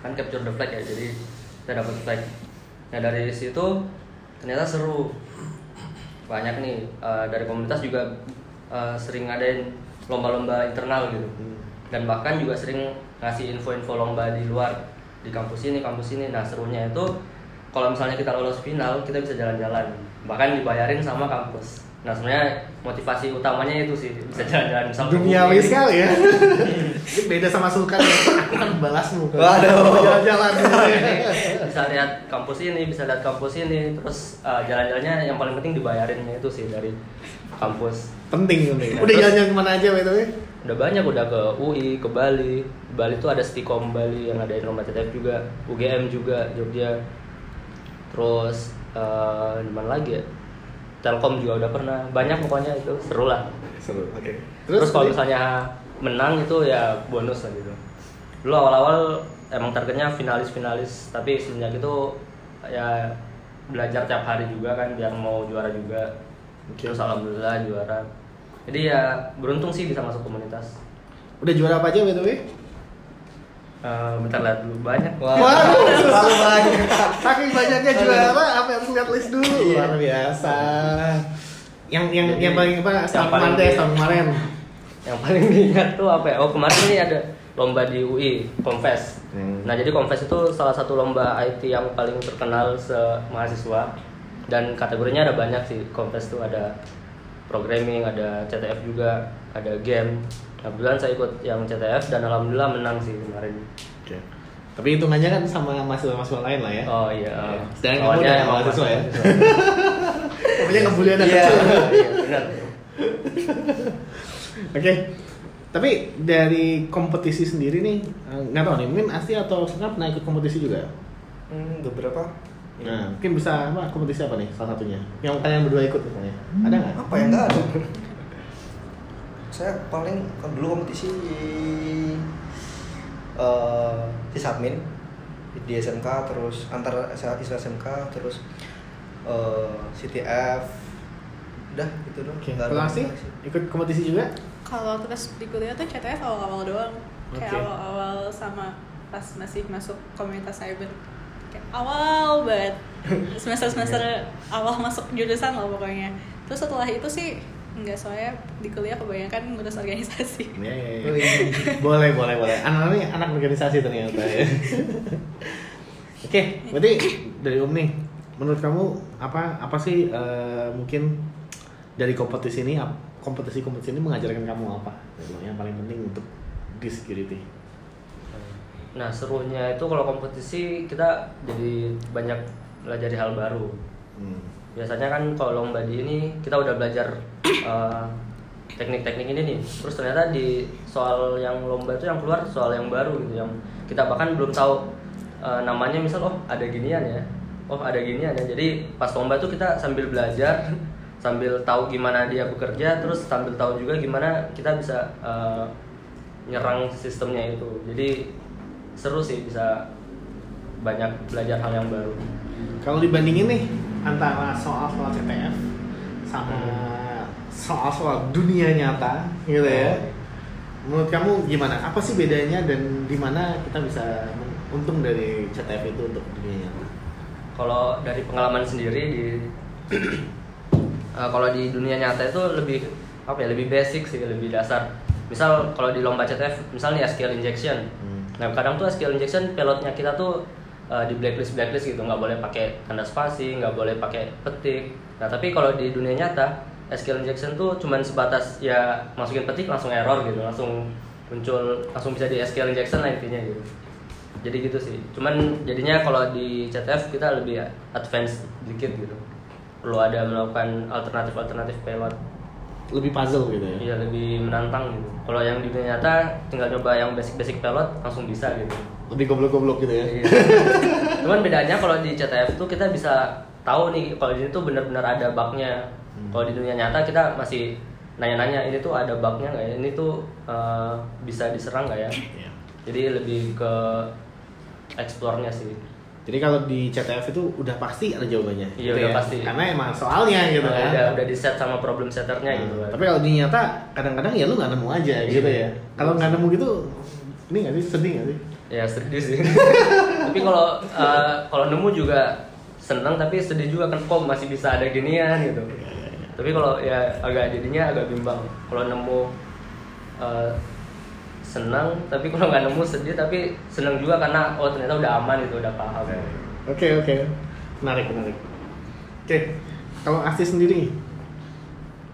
Kan capture the flag ya. Jadi kita dapat flag. Nah, dari situ ternyata seru. Banyak nih eh, dari komunitas juga eh, sering ngadain lomba-lomba internal gitu dan bahkan juga sering ngasih info-info lomba di luar di kampus ini kampus ini nah serunya itu kalau misalnya kita lolos final kita bisa jalan-jalan bahkan dibayarin sama kampus nah sebenarnya motivasi utamanya itu sih bisa jalan-jalan sama Duniawi sekali ya. Ini beda sama Sultan. Aku kan balasmu. kan. Waduh. Jalan-jalan. bisa lihat kampus ini bisa lihat kampus ini terus uh, jalan-jalannya yang paling penting dibayarinnya itu sih dari kampus penting penting. Nah, Udah jalan-jalan ke mana aja by the way? udah banyak udah ke UI ke Bali Bali tuh ada Stikom Bali yang ada CTF juga UGM juga Jogja terus eh, di mana lagi ya Telkom juga udah pernah. Banyak pokoknya itu. Seru lah. Seru. Oke. terus, kalau tadi- misalnya menang itu ya bonus lah gitu. Dulu awal-awal emang targetnya finalis-finalis tapi semenjak itu ya belajar tiap hari juga kan biar mau juara juga. Oke. terus alhamdulillah juara. Jadi ya beruntung sih bisa masuk komunitas. Udah juara apa aja by Eh, bentar lihat dulu banyak Wah, Waduh. terlalu banyak Saking banyaknya juara apa harus lihat list dulu. Iya. Luar biasa. Yang yang Jadi, yang paling apa? paling kemarin deh, setahun kemarin. yang paling diingat tuh apa ya oh kemarin ini ada lomba di UI Confess Hmm. nah jadi Confess itu salah satu lomba IT yang paling terkenal se mahasiswa dan kategorinya ada banyak sih Confess tuh ada programming ada CTF juga ada game kebetulan saya ikut yang CTF dan alhamdulillah menang sih kemarin Oke. Tapi hitungannya kan sama mahasiswa-mahasiswa lain lah ya. oh iya Iya. Sedangkan kamu udah mahasiswa ya? Pokoknya ngebully anak Iya. kecil. iya benar Oke. Tapi dari kompetisi sendiri nih, eh, nggak tahu nih, mungkin Asti atau Senap pernah ikut kompetisi juga? hmm, beberapa Nah, mungkin bisa apa kompetisi apa nih salah satunya? Yang kalian berdua ikut misalnya? Ada nggak? apa yang nggak ada saya paling dulu kompetisi eh di Submin di SMK terus antar isu SMK terus eh CTF udah itu doang Oke. Nggak ada Kalau sih. ikut kompetisi juga? Kalau terus di kuliah tuh CTF awal-awal doang. Kayak awal-awal sama pas masih masuk komunitas cyber. Kayak awal banget. Semester-semester awal masuk jurusan lah pokoknya. Terus setelah itu sih enggak soalnya di kuliah kebanyakan ngurus organisasi. Iya, iya, iya. boleh, boleh, boleh. Anak ini anak organisasi ternyata ya. Oke, berarti dari Om nih, menurut kamu apa apa sih eh, mungkin dari kompetisi ini ap- kompetisi-kompetisi ini mengajarkan kamu apa? Yang paling penting untuk di security. Nah serunya itu kalau kompetisi kita jadi banyak belajar hal baru. Hmm. Biasanya kan kalau lomba di ini kita udah belajar uh, teknik-teknik ini nih. Terus ternyata di soal yang lomba itu yang keluar soal yang baru gitu yang kita bahkan belum tahu uh, namanya misal oh ada ginian ya. Oh ada ginian ya. Jadi pas lomba tuh kita sambil belajar sambil tahu gimana dia bekerja terus sambil tahu juga gimana kita bisa uh, nyerang sistemnya itu. Jadi seru sih bisa banyak belajar hal yang baru. Kalau dibandingin nih antara soal-soal CTF sama soal-soal dunia nyata gitu ya. Menurut kamu gimana? Apa sih bedanya dan di mana kita bisa untung dari CTF itu untuk dunia nyata? Kalau dari pengalaman sendiri di eh, kalau di dunia nyata itu lebih apa ya lebih basic sih lebih dasar. Misal kalau di lomba CTF misalnya ya skill injection Hmm. Nah kadang tuh SQL injection pelotnya kita tuh uh, di blacklist blacklist gitu nggak boleh pakai tanda spasi nggak boleh pakai petik. Nah tapi kalau di dunia nyata SQL injection tuh cuman sebatas ya masukin petik langsung error gitu langsung muncul langsung bisa di SQL injection lah intinya gitu. Jadi gitu sih. Cuman jadinya kalau di CTF kita lebih advance dikit gitu. Perlu ada melakukan alternatif-alternatif payload. Lebih puzzle gitu ya. Iya lebih menantang gitu. Kalau yang di dunia nyata tinggal coba yang basic-basic payload langsung bisa gitu. Lebih goblok-goblok gitu ya. Iya. Cuman bedanya kalau di CTF tuh kita bisa tahu nih kalau di sini tuh benar-benar ada bugnya. Hmm. Kalau di dunia nyata kita masih nanya-nanya ini tuh ada bugnya nggak ya? Ini tuh eh, bisa diserang nggak ya? Iya. Jadi lebih ke explore-nya sih. Jadi kalau di CTF itu udah pasti ada jawabannya. Iya, gitu udah ya. pasti. Karena emang soalnya gitu Nah, kan. udah udah di set sama problem setternya Nah, gitu kan. Tapi kalau di nyata kadang-kadang ya lu nggak nemu aja Iya. gitu ya. Kalau nggak nemu gitu, ini nggak sih sedih nggak sih? Ya sedih sih. tapi kalau eh, kalau nemu juga seneng tapi sedih juga kan kok masih bisa ada ginian gitu. Tapi kalau ya agak jadinya agak bimbang. Kalau nemu eh, senang tapi kalau nggak nemu sedih tapi seneng juga karena oh ternyata udah aman itu udah paham. Oke oke, menarik menarik. Oke, kalau Asti sendiri,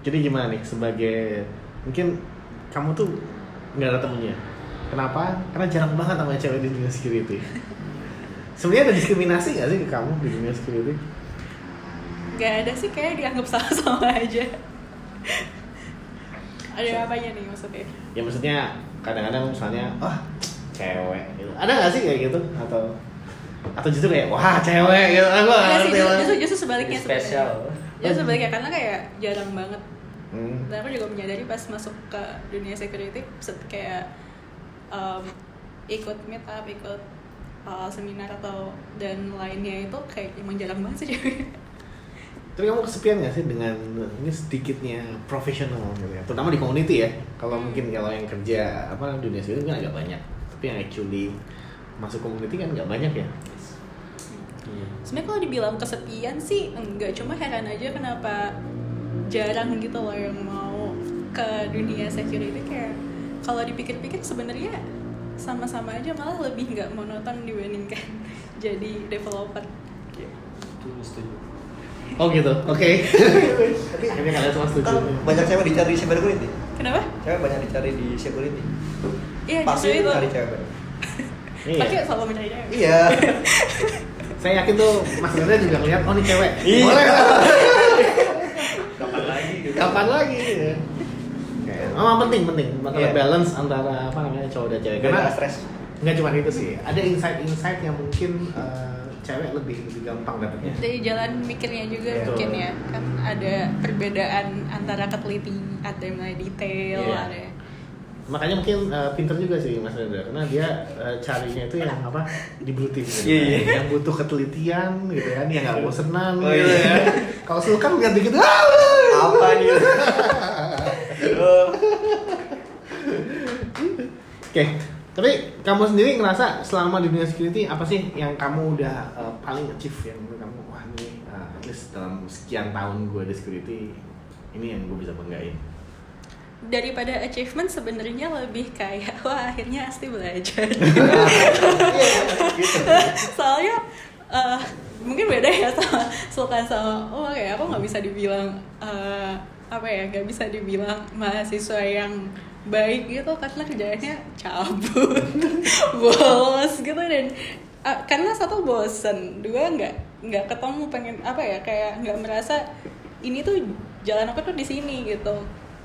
jadi gimana nih sebagai mungkin kamu tuh nggak ada temennya. Kenapa? Karena jarang banget sama cewek di dunia security. Sebenarnya ada diskriminasi nggak sih ke kamu di dunia security? Gak ada sih kayak dianggap sama-sama aja. ada apanya nih maksudnya? Ya maksudnya kadang-kadang misalnya, wah cewek gitu. Ada nggak sih kayak gitu? Atau atau justru kayak wah cewek gitu? Aku nggak Enggak sih, ngerti justru, lah. justru, justru sebaliknya Spesial. sebenarnya. Justru sebaliknya karena kayak jarang banget. Hmm. Dan aku juga menyadari pas masuk ke dunia security set- kayak um, ikut meet up, ikut uh, seminar atau dan lainnya itu kayak emang jarang banget sih cewek. Tapi kamu kesepian gak sih dengan ini sedikitnya profesional gitu ya? Terutama di community ya. Kalau Hmm. mungkin kalau yang kerja apa dunia sendiri kan agak banyak. Tapi yang actually masuk community kan nggak banyak ya. Iya. Sebenarnya kalau dibilang kesepian sih enggak, cuma heran aja kenapa jarang gitu loh yang mau ke dunia security kayak kalau dipikir-pikir sebenarnya sama-sama aja malah lebih nggak monoton dibandingkan jadi developer. Itu setuju. Oh gitu. Oke. Tapi kayaknya kalian semua setuju. Kan banyak cewek dicari di security. Kenapa? Cewek banyak dicari di security. Iya Pasti itu. cari cewek banyak. Pasti Iya. selalu mencari cewek. Iya. Saya yakin tuh Mas Reza juga ngeliat oh ini cewek. Iya. Boleh. Kapan lagi? Kapan lagi? ya? Memang penting penting masalah Iya. balance antara apa namanya cowok dan cewek. Karena stres. nggak cuma itu sih. Ada insight-insight yang mungkin eh, cewek lebih lebih gampang dapetnya. Dari jalan mikirnya juga Betul. mungkin ya kan ada perbedaan antara keteliti, ada yang mulai detail, Iya. ada makanya mungkin eh, pinter juga sih Mas Reza karena dia eh, carinya itu yang apa di blue team gitu Iya, kan. iya. yang butuh ketelitian gitu kan yang nggak bosenan Oh, gitu iya. ya kalau sulkan lihat dikit ah Apa nih? Oh. oke tapi kamu sendiri ngerasa selama di dunia security apa sih yang kamu udah eh, paling achieve yang menurut kamu wah ini eh, at least dalam sekian tahun gue di security ini yang gue bisa banggain daripada achievement sebenarnya lebih kayak wah akhirnya Asti belajar. Soalnya eh, mungkin beda ya sama Sultan sama oh kayak aku nggak bisa dibilang eh, apa ya nggak bisa dibilang mahasiswa yang baik gitu karena kerjanya cabut bolos gitu. Dan eh, karena satu bosen dua nggak nggak ketemu pengen apa ya kayak nggak merasa ini tuh jalan aku tuh di sini gitu.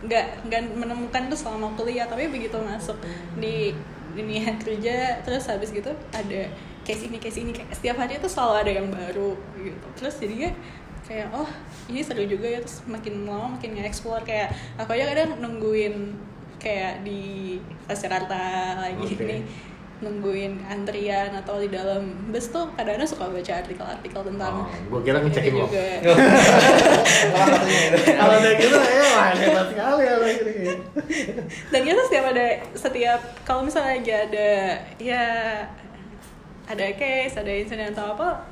Nggak nggak menemukan tuh selama kuliah tapi begitu masuk di dunia kerja terus habis gitu ada case ini case ini setiap hari tuh selalu ada yang baru gitu. Terus jadinya kayak oh ini seru juga ya terus makin lama makin nge-explore kayak aku aja kadang nungguin kayak di Jakarta lagi Oke. nih nungguin antrian atau di dalam bus tuh kadang-kadang suka baca artikel-artikel tentang Oh, gua kira ngecekin itu. kalau udah gitu ya wah hebat sekali ya lo ini dan kita setiap ada setiap kalau misalnya lagi ada ya ada case ada insiden atau apa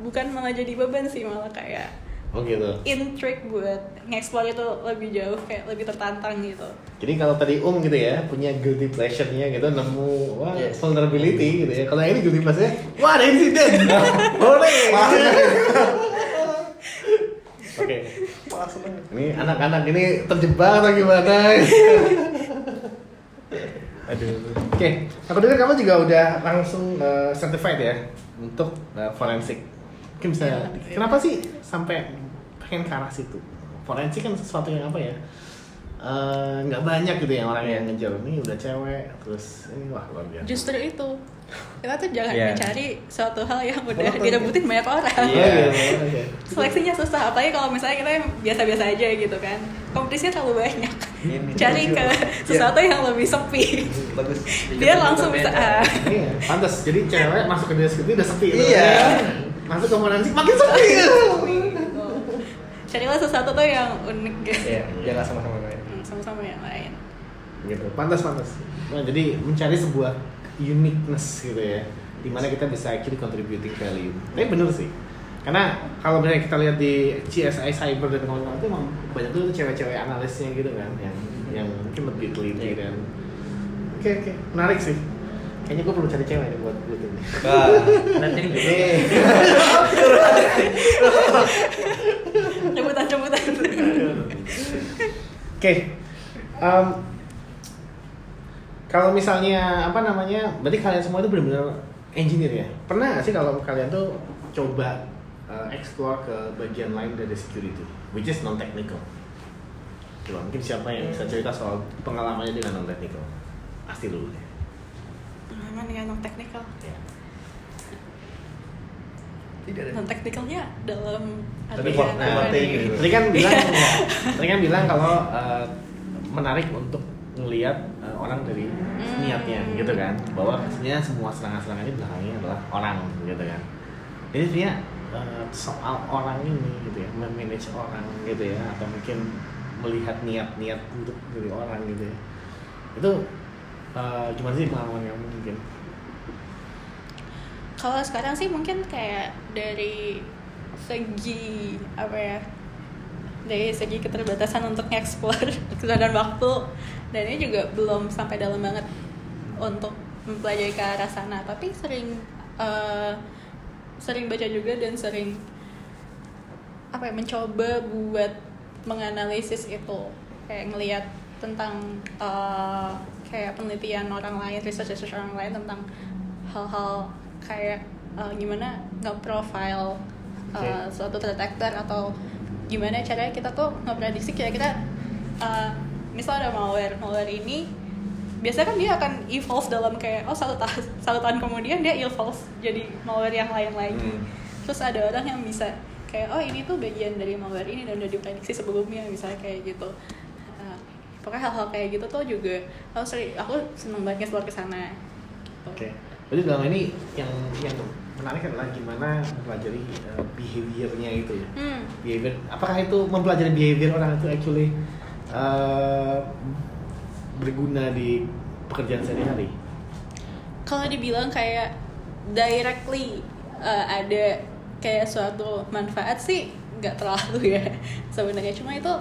bukan malah jadi beban sih malah kayak Oh gitu. intrigue buat nge-explore itu lebih jauh kayak lebih tertantang gitu Jadi kalau tadi Um gitu ya punya guilty pleasure-nya gitu nemu wah Yes. vulnerability gitu ya. Kalau yang ini guilty pleasure-nya wah ada insiden. Boleh. Oke. Ini anak-anak ini terjebak atau gimana? Aduh. Oke, aku dengar kamu juga udah langsung eh, certified ya untuk eh, forensik. Mungkin bisa, Iya. kenapa sih sampai pengen ke arah situ? Forensik kan sesuatu yang apa ya? eh, nggak banyak gitu ya orang yang ngejar ini udah cewek terus ini wah luar biasa. justru itu kita tuh jangan Iya. mencari suatu hal yang udah Walaupun- direbutin banyak orang Iya. Oh, iya, oke. seleksinya susah apalagi kalau misalnya kita biasa-biasa aja gitu kan kompetisinya terlalu banyak Ini cari ke sesuatu yang lebih sepi Bagus. dia langsung bisa ah, Iya, pantas. Jadi cewek masuk ke desk itu udah sepi. Iya. Masuk ke forensik makin sepi. carilah sesuatu tuh yang unik gitu. Iya, dia nggak sama-sama lain. Hmm, sama-sama yang lain. Gitu. Pantas pantas. Nah, jadi mencari sebuah uniqueness gitu ya di mana kita bisa actually contributing value. Tapi bener sih karena kalau misalnya kita lihat di CSI Cyber dan kawan-kawan itu emang banyak tuh cewek-cewek analisnya gitu kan yang yang mungkin lebih teliti dan oke oke. Menarik sih kayaknya gue perlu cari cewek nih buat buat ini Wah, Nanti juga. rebutan-rebutan Oke, em, kalau misalnya apa namanya, berarti kalian semua itu benar-benar engineer ya? Pernah nggak sih kalau kalian tuh coba eh, explore ke bagian lain dari security, which is non technical? Coba mungkin siapa yang bisa cerita soal pengalamannya dengan non technical? Pasti dulu ya. Pengalaman dengan non technical Ya. tidak ada. non technicalnya dalam Tapi nah, gitu. Tadi kan bilang, tadi kan bilang kalau eh, menarik untuk ngelihat eh, orang dari niatnya, gitu kan, bahwa sebenarnya semua serangan-serangan ini belakangnya adalah orang, gitu kan. Jadi sebenarnya eh, soal orang ini, gitu ya, memanage orang, gitu ya, atau mungkin melihat niat-niat untuk dari orang, gitu ya. Itu eh, gimana sih pengalaman kamu mungkin? kalau sekarang sih mungkin kayak dari segi apa ya dari segi keterbatasan untuk explore dan waktu dan ini juga belum sampai dalam banget untuk mempelajari ke arah sana tapi sering eh, sering baca juga dan sering apa ya mencoba buat menganalisis itu kayak ngelihat tentang eh, kayak penelitian orang lain research research orang lain tentang hal-hal kayak eh, gimana nge-profile eh, Oke. suatu threat actor atau gimana caranya kita tuh ngeprediksi kira-kira eh, misal ada malware malware ini biasanya kan dia akan evolve dalam kayak oh satu tahun satu tahun kemudian dia evolve jadi malware yang lain lagi Hmm. terus ada orang yang bisa kayak oh ini tuh bagian dari malware ini dan udah diprediksi sebelumnya misalnya kayak gitu pokoknya hal-hal kayak gitu tuh juga aku sering aku seneng banget keluar ke sana gitu. Oke. Berarti dalam ini yang yang menarik adalah gimana mempelajari uh, behaviornya itu ya. Hmm. Behavior. Apakah itu mempelajari behavior orang itu actually uh, berguna di pekerjaan sehari-hari? kalau dibilang kayak directly uh, ada kayak suatu manfaat sih nggak terlalu ya sebenarnya cuma itu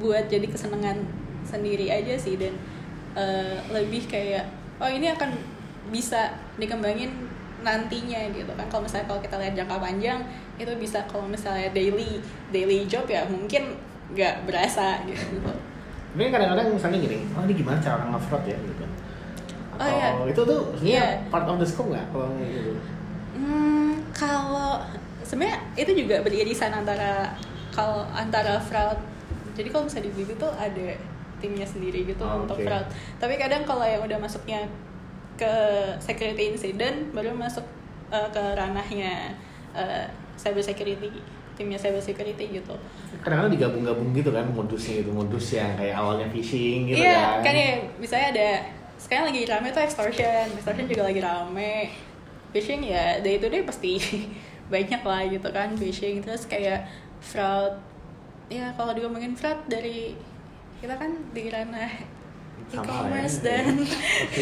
buat jadi kesenangan sendiri aja sih dan uh, lebih kayak oh ini akan bisa dikembangin nantinya gitu kan kalau misalnya kalau kita lihat jangka panjang itu bisa kalau misalnya daily daily job ya mungkin nggak berasa gitu kan kadang-kadang misalnya gini, oh ini gimana cara orang nge-fraud ya gitu. Oh, iya. itu tuh sebenarnya Iya. part of the scope nggak kalau gitu? Hmm, kalau sebenarnya itu juga beririsan antara kalau antara fraud. Jadi kalau misalnya di Blibli tuh ada timnya sendiri gitu Oh, untuk oke. fraud. Tapi kadang kalau yang udah masuknya ke security incident baru masuk eh, ke ranahnya eh, cyber security, timnya cyber security gitu. Kadang-kadang digabung-gabung gitu kan modusnya itu modus yang kayak awalnya phishing gitu iya, kan. kan ya misalnya ada sekarang lagi rame tuh extortion, extortion juga lagi rame. Phishing ya day to day pasti banyak lah gitu kan phishing terus kayak fraud. Ya kalau diomongin fraud dari kita kan di ranah e-commerce ya. dan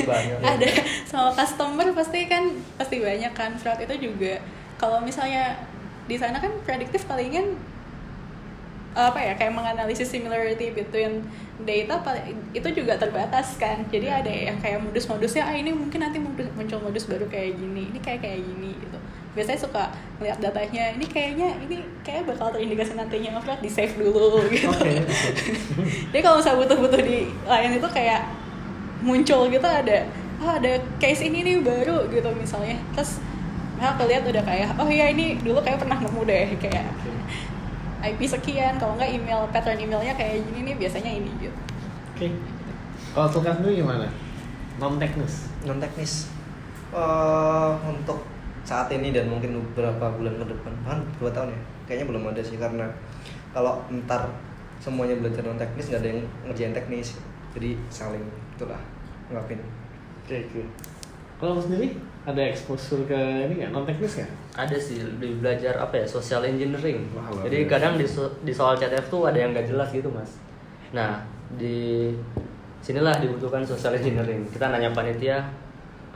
banyak. ada sama customer pasti kan pasti banyak kan fraud itu juga kalau misalnya di sana kan prediktif palingan apa ya kayak menganalisis similarity between data itu juga terbatas kan jadi ada yang kayak modus-modusnya ah ini mungkin nanti muncul muncul modus baru kayak gini ini kayak kayak gini gitu biasanya suka ngeliat datanya ini kayaknya ini kayak bakal terindikasi nantinya oke di save dulu gitu. Jadi kalau misalnya butuh-butuh di lain itu kayak muncul gitu ada oh ada case ini nih baru gitu misalnya. Terus mereka lihat udah kayak oh iya ini dulu kayak pernah nemu deh kayak. IP sekian kalau nggak email pattern emailnya kayak gini nih biasanya ini gitu. Oke. Kalau Sulkan sendiri gimana? Non teknis. non teknis Eh, untuk saat ini dan mungkin beberapa bulan ke depan. Bahkan dua tahun ya kayaknya belum ada sih karena kalau ntar semuanya belajar non teknis nggak ada yang ngerjain teknis. Jadi saling itulah ngapin Oke oke. Kalau lu sendiri ada exposure ke ini nggak? Non teknis nggak? ada sih lebih belajar apa ya social engineering. Wah, jadi kadang di, so- di soal CTF tuh ada yang nggak jelas gitu mas. Nah di sinilah dibutuhkan social engineering. Kita nanya panitia "Ah,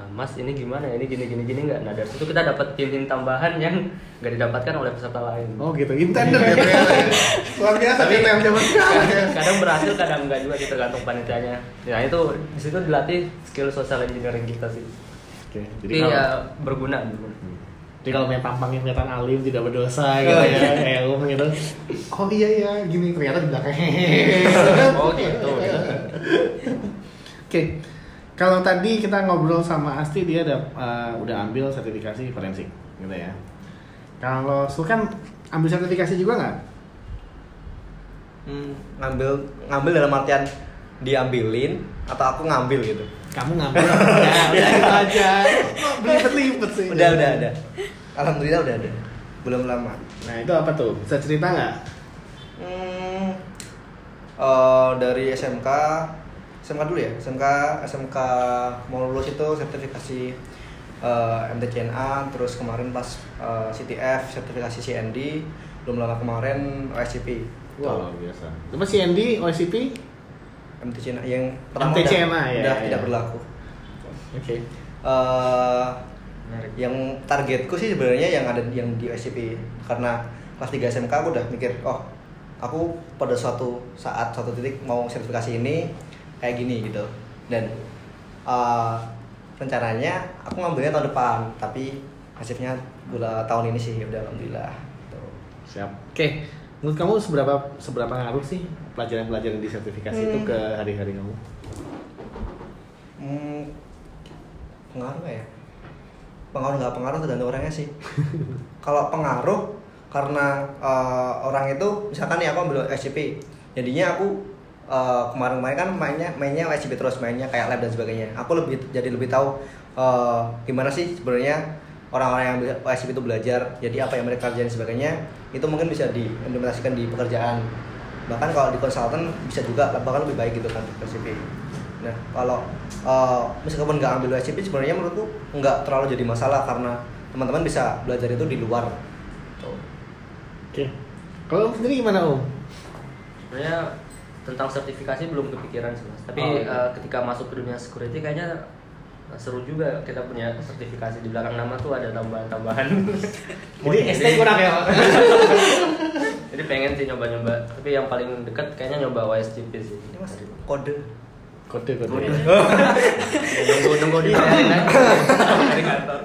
mas ini gimana ya ini gini gini gini nggak nah dari situ kita dapat tim-tim tambahan yang nggak didapatkan oleh peserta lain Oh gitu, intended ya. Luar biasa Tapi- yang zaman sekarang ya. kadang berhasil kadang enggak juga sih tergantung panitianya nah itu di situ dilatih skill social engineering kita sih Oke, jadi kalau ya berguna berguna. jadi kalau main tampangnya kelihatan alim tidak berdosa gitu ya, kayak lu gitu. Oh iya ya, gini ternyata di belakang. Oh, gitu. Oke, kalau tadi kita ngobrol sama Asti dia ada eh, udah ambil sertifikasi forensik, gitu ya. Kalau Sulkan ambil sertifikasi juga nggak? Hmm, ngambil ngambil dalam artian diambilin atau aku ngambil gitu Kamu ngambil? ya, udah itu aja. Kok Belibet-libet sih. udah udah ada alhamdulillah udah ada belum lama Nah itu apa tuh? Bisa cerita nggak? hmm, eh, dari SMK SMK dulu ya SMK SMK mau lulus itu sertifikasi eh, MTCNA terus kemarin pas eh, CTF sertifikasi CND belum lama kemarin OSCP Wah, luar biasa. Masih Andy, OSCP? MTCNA yang pertama MTCNA, udah, ya, udah ya. tidak berlaku Oke. eh Menarik. yang targetku sih sebenarnya yang ada yang di SCP karena kelas 3 SMK aku udah mikir oh aku pada suatu saat suatu titik mau sertifikasi ini kayak gini gitu dan eh, rencananya aku ngambilnya tahun depan tapi hasilnya gula tahun ini sih udah alhamdulillah gitu. Siap. Oke. Menurut kamu seberapa seberapa ngaruh sih pelajaran-pelajaran di sertifikasi itu Hmm. ke hari-hari kamu? hmm, pengaruh nggak ya pengaruh nggak pengaruh tergantung orangnya sih kalau pengaruh karena eh, orang itu misalkan nih aku ambil SCP jadinya aku eh, kemarin-kemarin kan mainnya mainnya SCP terus mainnya kayak lab dan sebagainya aku lebih jadi lebih tahu eh, gimana sih sebenarnya orang-orang yang SCP itu belajar jadi apa yang mereka kerjain dan sebagainya itu mungkin bisa diimplementasikan di pekerjaan bahkan kalau di konsultan bisa juga bahkan lebih baik gitu kan SCP Nah, kalau uh, meskipun nggak ambil SCP sebenarnya menurutku nggak terlalu jadi masalah karena teman-teman bisa belajar itu di luar. Tuh. Oke. Kalau kamu sendiri gimana Om? sebenarnya tentang sertifikasi belum kepikiran sih mas tapi Oh, iya. eh, ketika masuk ke dunia security kayaknya eh, seru juga kita punya sertifikasi di belakang nama tuh ada tambahan-tambahan Jadi ST kurang ya, jadi pengen sih nyoba-nyoba tapi yang paling dekat kayaknya nyoba OSCP sih Ini mas kode. Kode kode. Kode. nunggu nunggu di dari kantor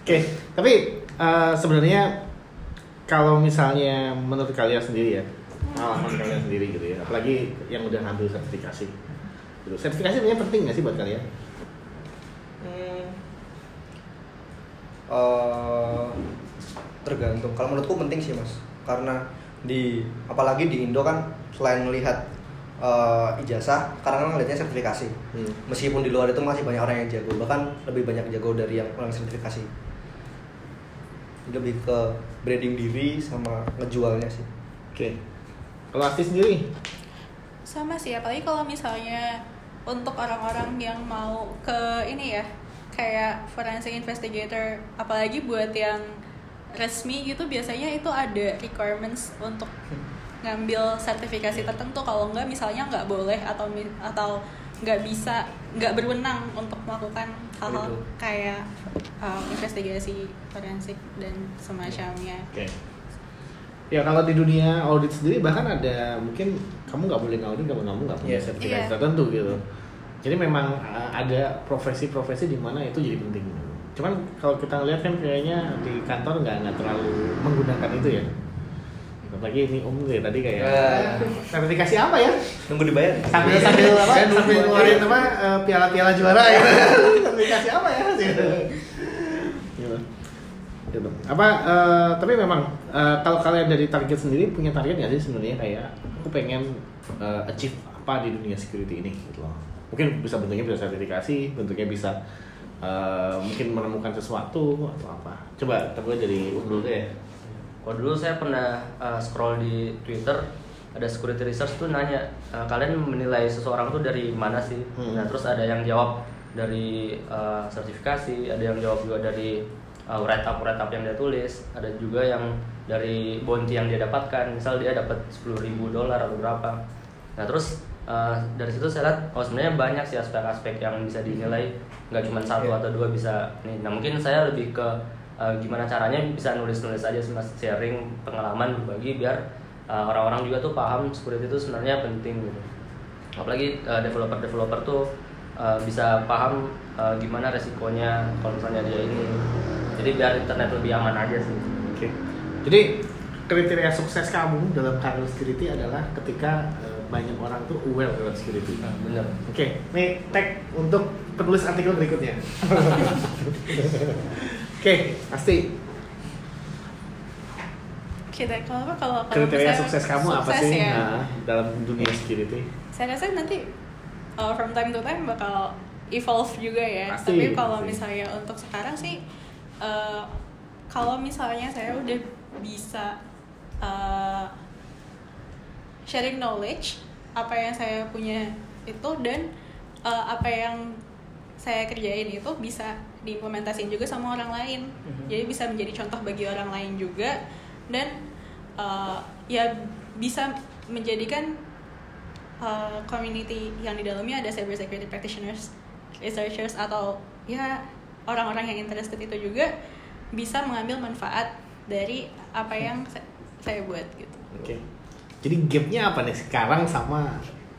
Oke, tapi eh, sebenarnya kalau misalnya menurut kalian sendiri ya, pengalaman kalian sendiri gitu ya, apalagi yang udah ngambil sertifikasi. Gitu. Sertifikasi sebenarnya penting nggak sih buat kalian? Hmm. Eh, tergantung. Kalau menurutku penting sih mas, karena di apalagi di Indo kan selain melihat eh, ijazah, karena kan ngelihatnya sertifikasi. Hmm. Meskipun di luar itu masih banyak orang yang jago, bahkan lebih banyak jago dari yang orang sertifikasi. Lebih ke branding diri sama ngejualnya sih. Oke. Kalau Asti sendiri? sama sih apalagi kalau misalnya untuk orang-orang yang mau ke ini ya kayak forensic investigator apalagi buat yang resmi gitu biasanya itu ada requirements untuk ngambil sertifikasi tertentu kalau enggak misalnya nggak boleh atau atau nggak bisa nggak berwenang untuk melakukan hal-hal kayak uh, investigasi forensik dan semacamnya. Oke. Ya kalau di dunia audit sendiri bahkan ada mungkin kamu nggak boleh ngaudit kalau kamu nggak punya Iya. sertifikasi Iya. tertentu gitu. Jadi memang uh, ada profesi-profesi di mana itu jadi penting. Cuman kalau kita lihat kan kayaknya di kantor nggak nggak terlalu menggunakan itu ya. Apalagi ini om dari tadi kayak Eh. sertifikasi apa ya? Nunggu dibayar. Sambil sambil apa? Sambil ngeluarin apa eh, piala-piala juara ya. sertifikasi apa ya? Gitu. Gitu. Apa eh, tapi memang eh, kalau kalian dari target sendiri punya target nggak sih sebenarnya kayak aku pengen eh, achieve apa di dunia security ini gitu loh. Mungkin bisa bentuknya bisa sertifikasi, bentuknya bisa eh, mungkin menemukan sesuatu atau apa. Coba terus dari dulu deh. Kalau dulu saya pernah uh, scroll di Twitter ada security research tuh nanya uh, kalian menilai seseorang tuh dari mana sih? Hmm. Nah terus ada yang jawab dari uh, sertifikasi, ada yang jawab juga dari uh, write up write up yang dia tulis, ada juga yang dari bounty yang dia dapatkan. Misal dia dapat 10.000 ribu dolar atau berapa. Nah terus uh, dari situ saya lihat oh sebenarnya banyak sih aspek-aspek yang bisa dinilai nggak cuma satu Iya. atau dua bisa nih. Nah mungkin saya lebih ke uh, gimana caranya bisa nulis-nulis aja sih, Mas. sharing pengalaman berbagi biar uh, orang-orang juga tuh paham security itu sebenarnya penting gitu. Apalagi uh, developer-developer tuh uh, bisa paham uh, gimana resikonya kalau misalnya dia ini. Jadi biar internet lebih aman aja sih. Oke. Jadi kriteria sukses kamu dalam karir security adalah ketika eh, banyak orang tuh aware dengan security. Nah, bener. Oke, ini tag untuk penulis artikel berikutnya. Oke, pasti Kita kalau apa kalau kalau kriteria sukses kamu apa sukses sih ya, nah, dalam dunia security? saya rasa nanti uh, from time to time bakal evolve juga ya. Pasti, Tapi kalau misalnya untuk sekarang sih, uh, kalau misalnya saya udah bisa uh, sharing knowledge apa yang saya punya itu dan uh, apa yang saya kerjain itu bisa diimplementasiin juga sama orang lain. Jadi bisa menjadi contoh bagi orang lain juga dan uh, ya bisa menjadikan uh, community yang di dalamnya ada cyber security practitioners, researchers atau ya orang-orang yang interested itu juga bisa mengambil manfaat dari apa yang sa- saya buat gitu. Oke. Jadi gapnya apa nih sekarang sama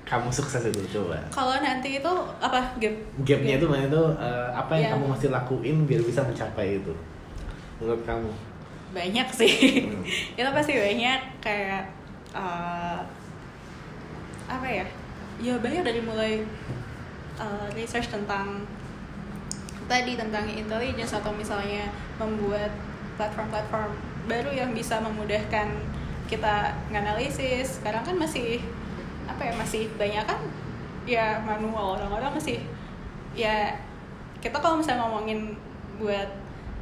kamu sukses itu coba? Kalau nanti itu apa gap? Gapnya Gap. itu mana itu eh, apa yang Ya. kamu mesti lakuin biar bisa mencapai itu? Menurut kamu? banyak sih. Hmm. itu pasti banyak kayak uh, apa ya? Ya banyak dari mulai uh, research tentang tadi tentang intelligence atau misalnya membuat platform-platform baru yang bisa memudahkan kita nganalisis. Sekarang kan masih apa ya masih banyak kan ya manual. Orang-orang masih ya kita kalau misalnya ngomongin buat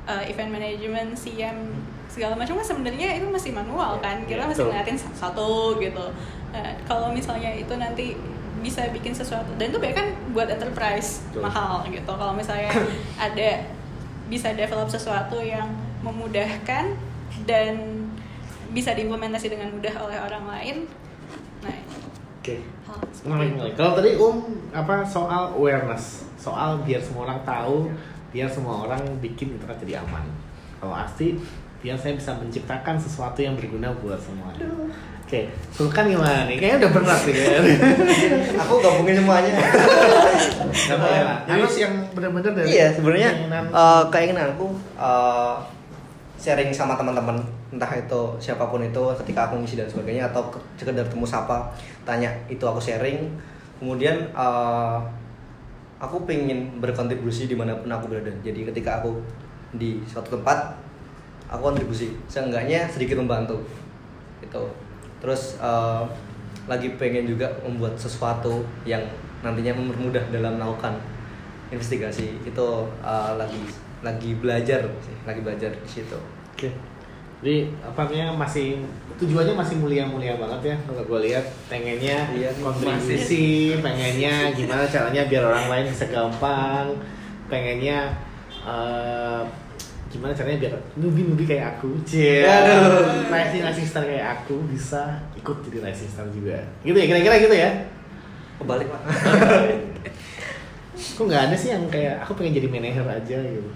uh, event management, CM segala macam kan sebenarnya itu masih manual kan. Kita Iya, masih ngeliatin satu gitu. Nah, kalau misalnya itu nanti bisa bikin sesuatu dan itu kan buat enterprise Betul. mahal gitu kalau misalnya ada bisa develop sesuatu yang memudahkan dan bisa diimplementasi dengan mudah oleh orang lain nah Oke. menarik. Kalau tadi Um apa soal awareness, soal biar semua orang tahu, biar semua orang bikin internet jadi aman. Kalau Asti, biar saya bisa menciptakan sesuatu yang berguna buat semua. Oke, Sulkan gimana nih? Kayaknya udah berat nih kan. Aku gabungin semuanya. Gak boleh lah. Harus yang benar-benar dari iya, sebenarnya keinginan. eh, keinginanku eh, sharing sama teman-teman entah itu siapa pun itu ketika aku ngisi dan sebagainya atau ke- sekedar temu sapa tanya itu aku sharing kemudian eh, aku pengen berkontribusi di mana pun aku berada jadi ketika aku di suatu tempat aku kontribusi seenggaknya sedikit membantu itu terus eh, lagi pengen juga membuat sesuatu yang nantinya mempermudah dalam melakukan investigasi. Itu eh, lagi lagi belajar sih lagi belajar di situ. Oke. Jadi apa namanya masih tujuannya masih mulia-mulia banget ya kalau gue lihat. Pengennya Iya, kontribusi, pengennya gimana caranya biar orang lain bisa gampang, pengennya eh, gimana caranya biar nubi-nubi kayak aku, cie, Aduh. rising rising star kayak aku bisa ikut jadi rising star juga, gitu ya kira-kira gitu ya. kebalik pak Kok nggak ada sih yang kayak aku pengen jadi manajer aja gitu.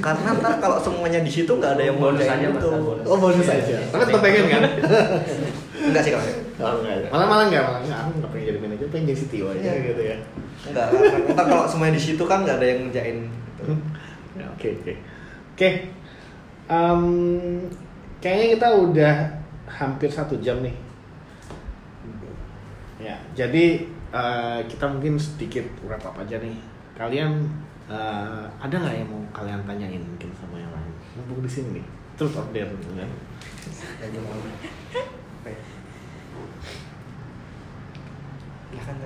karena ntar kalau semuanya di situ nggak ada yang mau Bonus aja, itu bonus. Oh bonus aja. Tapi tetap pengen kan? enggak sih kalau Oh, enggak. Malah malah enggak, malah enggak. Aku nggak pengen jadi manajer, pengen jadi CTO aja Iya. gitu ya. enggak karena ntar kalau semuanya di situ kan nggak ada yang ngerjain gitu. Ya, Oke oke. Oke. Em, kayaknya kita udah hampir satu jam nih. Ya, jadi eh, kita mungkin sedikit wrap up aja nih. Kalian eh, ada nggak yang mau kalian tanyain mungkin sama yang lain? Mumpung di sini nih. Truth or dare kan? Ya? Ya kan,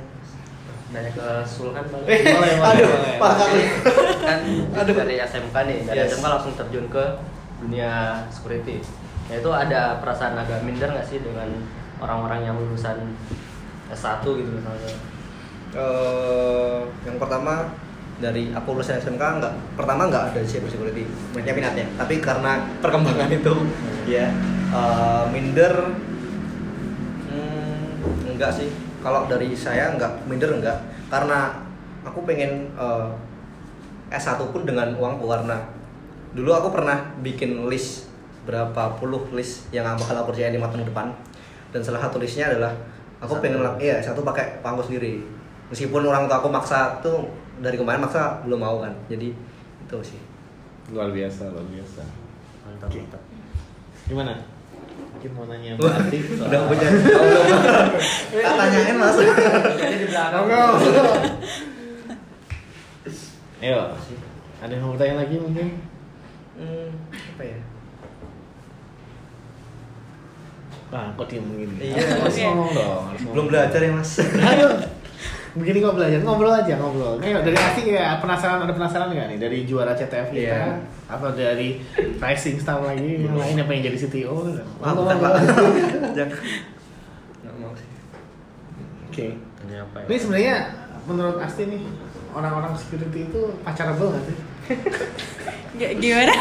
Nanya ke Sulhan balik. Eh, boleh, boleh, Aduh, boleh. Pak kali. kan Aduh. dari SMK nih, dari Yes. SMK langsung terjun ke dunia security. Ya itu ada perasaan agak minder nggak sih dengan orang-orang yang lulusan S1 gitu misalnya? Eh, yang pertama dari aku lulusan SMK nggak pertama nggak ada cyber security banyak minatnya tapi karena perkembangan itu ya eh, minder hmm, enggak sih kalau dari saya nggak minder enggak karena aku pengen eh, S1 pun dengan uangku karena dulu aku pernah bikin list berapa puluh list yang bakal aku kerjain lima tahun depan dan salah satu listnya adalah aku Satu. pengen iya satu pakai uangku sendiri meskipun orang tua aku maksa tuh dari kemarin maksa belum mau kan jadi itu sih Luar biasa, luar biasa. Mantap, mantap. Gimana? Mungkin mau nanya soal- udah punya udah tanyain mas Jadi di belakang. Ayo, ada yang mau bertanya lagi mungkin? hmm, apa ya Nah, kok diem begini? Iya. harus ngomong dong. belum belajar ya mas Ayo, begini kok belajar, ngobrol aja ngobrol. Kayak dari Ati kayak penasaran ada penasaran nggak nih dari juara CTF kita? Iya. Atau dari rising star lagi yang lain yang pengen jadi CTO? Wah, bukan pak nggak mau sih Oke. Ini apa ya? Ini sebenarnya menurut Asti nih orang-orang security itu pacarable nggak sih? Gimana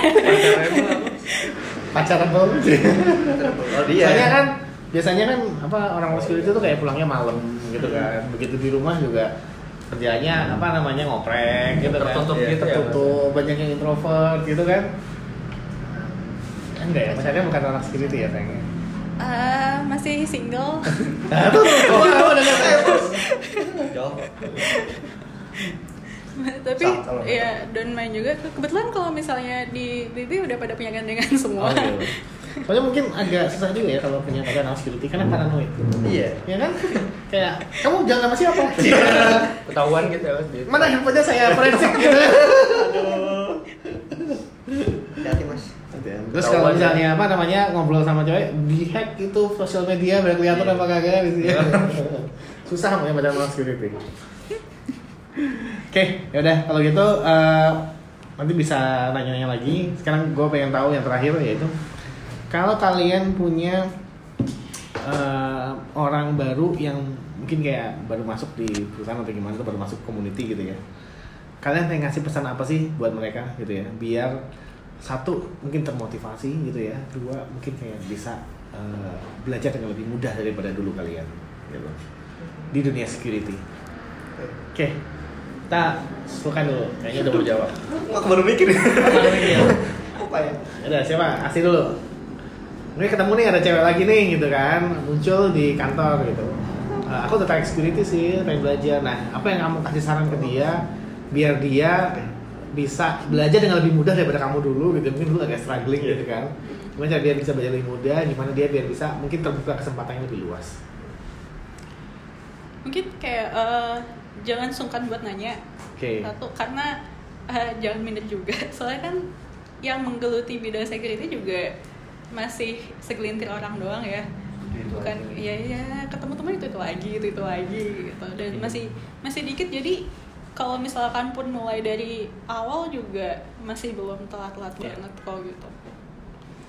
Pacarable sih. oh dia Soalnya kan biasanya kan apa orang security itu kayak pulangnya malam gitu kan. Begitu di rumah juga kerjanya apa namanya ngoprek gitu kan. Tertutup Iya, gitu ya, tertutup, banyak yang introvert gitu kan. Enggak ya, pacarnya bukan orang security ya sayangnya. Eh, masih single Nah, tuh, bos. jawab tapi salah. ya don't mind juga kebetulan kalau misalnya di BB udah pada punya gandengan Oh, semua iya. Soalnya mungkin agak susah juga ya kalau punya pacar security karena paranoid. iya Ya kan? Kayak kamu jalan sama siapa? Ketahuan gitu ya Mas. di- Mana handphonenya saya forensik gitu. hati mas Terus kalau misalnya apa namanya ngobrol sama cewek di hack itu sosial media biar kelihatan apa kagak gitu ya. Susah punya pacar anak security. Oke, yaudah kalau gitu eh, nanti bisa nanya-nanya lagi. Sekarang gue pengen tahu yang terakhir yaitu kalau kalian punya eh, orang baru yang mungkin kayak baru masuk di perusahaan atau gimana tuh baru masuk community gitu ya. Kalian pengen ngasih pesan apa sih buat mereka gitu ya? Biar satu mungkin termotivasi gitu ya, dua mungkin kayak bisa eh, belajar dengan lebih mudah daripada dulu kalian gitu di dunia security. Oke, kita suka dulu. Kayaknya udah mau jawab. aku baru mikir Apa apa ya Ada siapa? Asli dulu. Ini ketemu nih ada cewek lagi nih gitu kan, muncul di kantor gitu. Eh, aku udah security sih, pengen belajar. Nah, apa yang kamu kasih saran ke dia biar dia bisa belajar dengan lebih mudah daripada kamu dulu gitu. Mungkin dulu agak struggling gitu kan. Gimana cara dia bisa belajar lebih mudah, gimana dia biar bisa mungkin terbuka kesempatan yang lebih luas. mungkin kayak eh, jangan sungkan buat nanya Oke. satu karena eh, jangan minder juga soalnya kan yang menggeluti bidang security juga masih segelintir orang doang ya. Bukan ya ya ketemu teman itu itu lagi itu itu lagi gitu. Dan masih masih dikit. Jadi kalau misalkan pun mulai dari awal juga masih belum telat-telat Ya. banget kok gitu.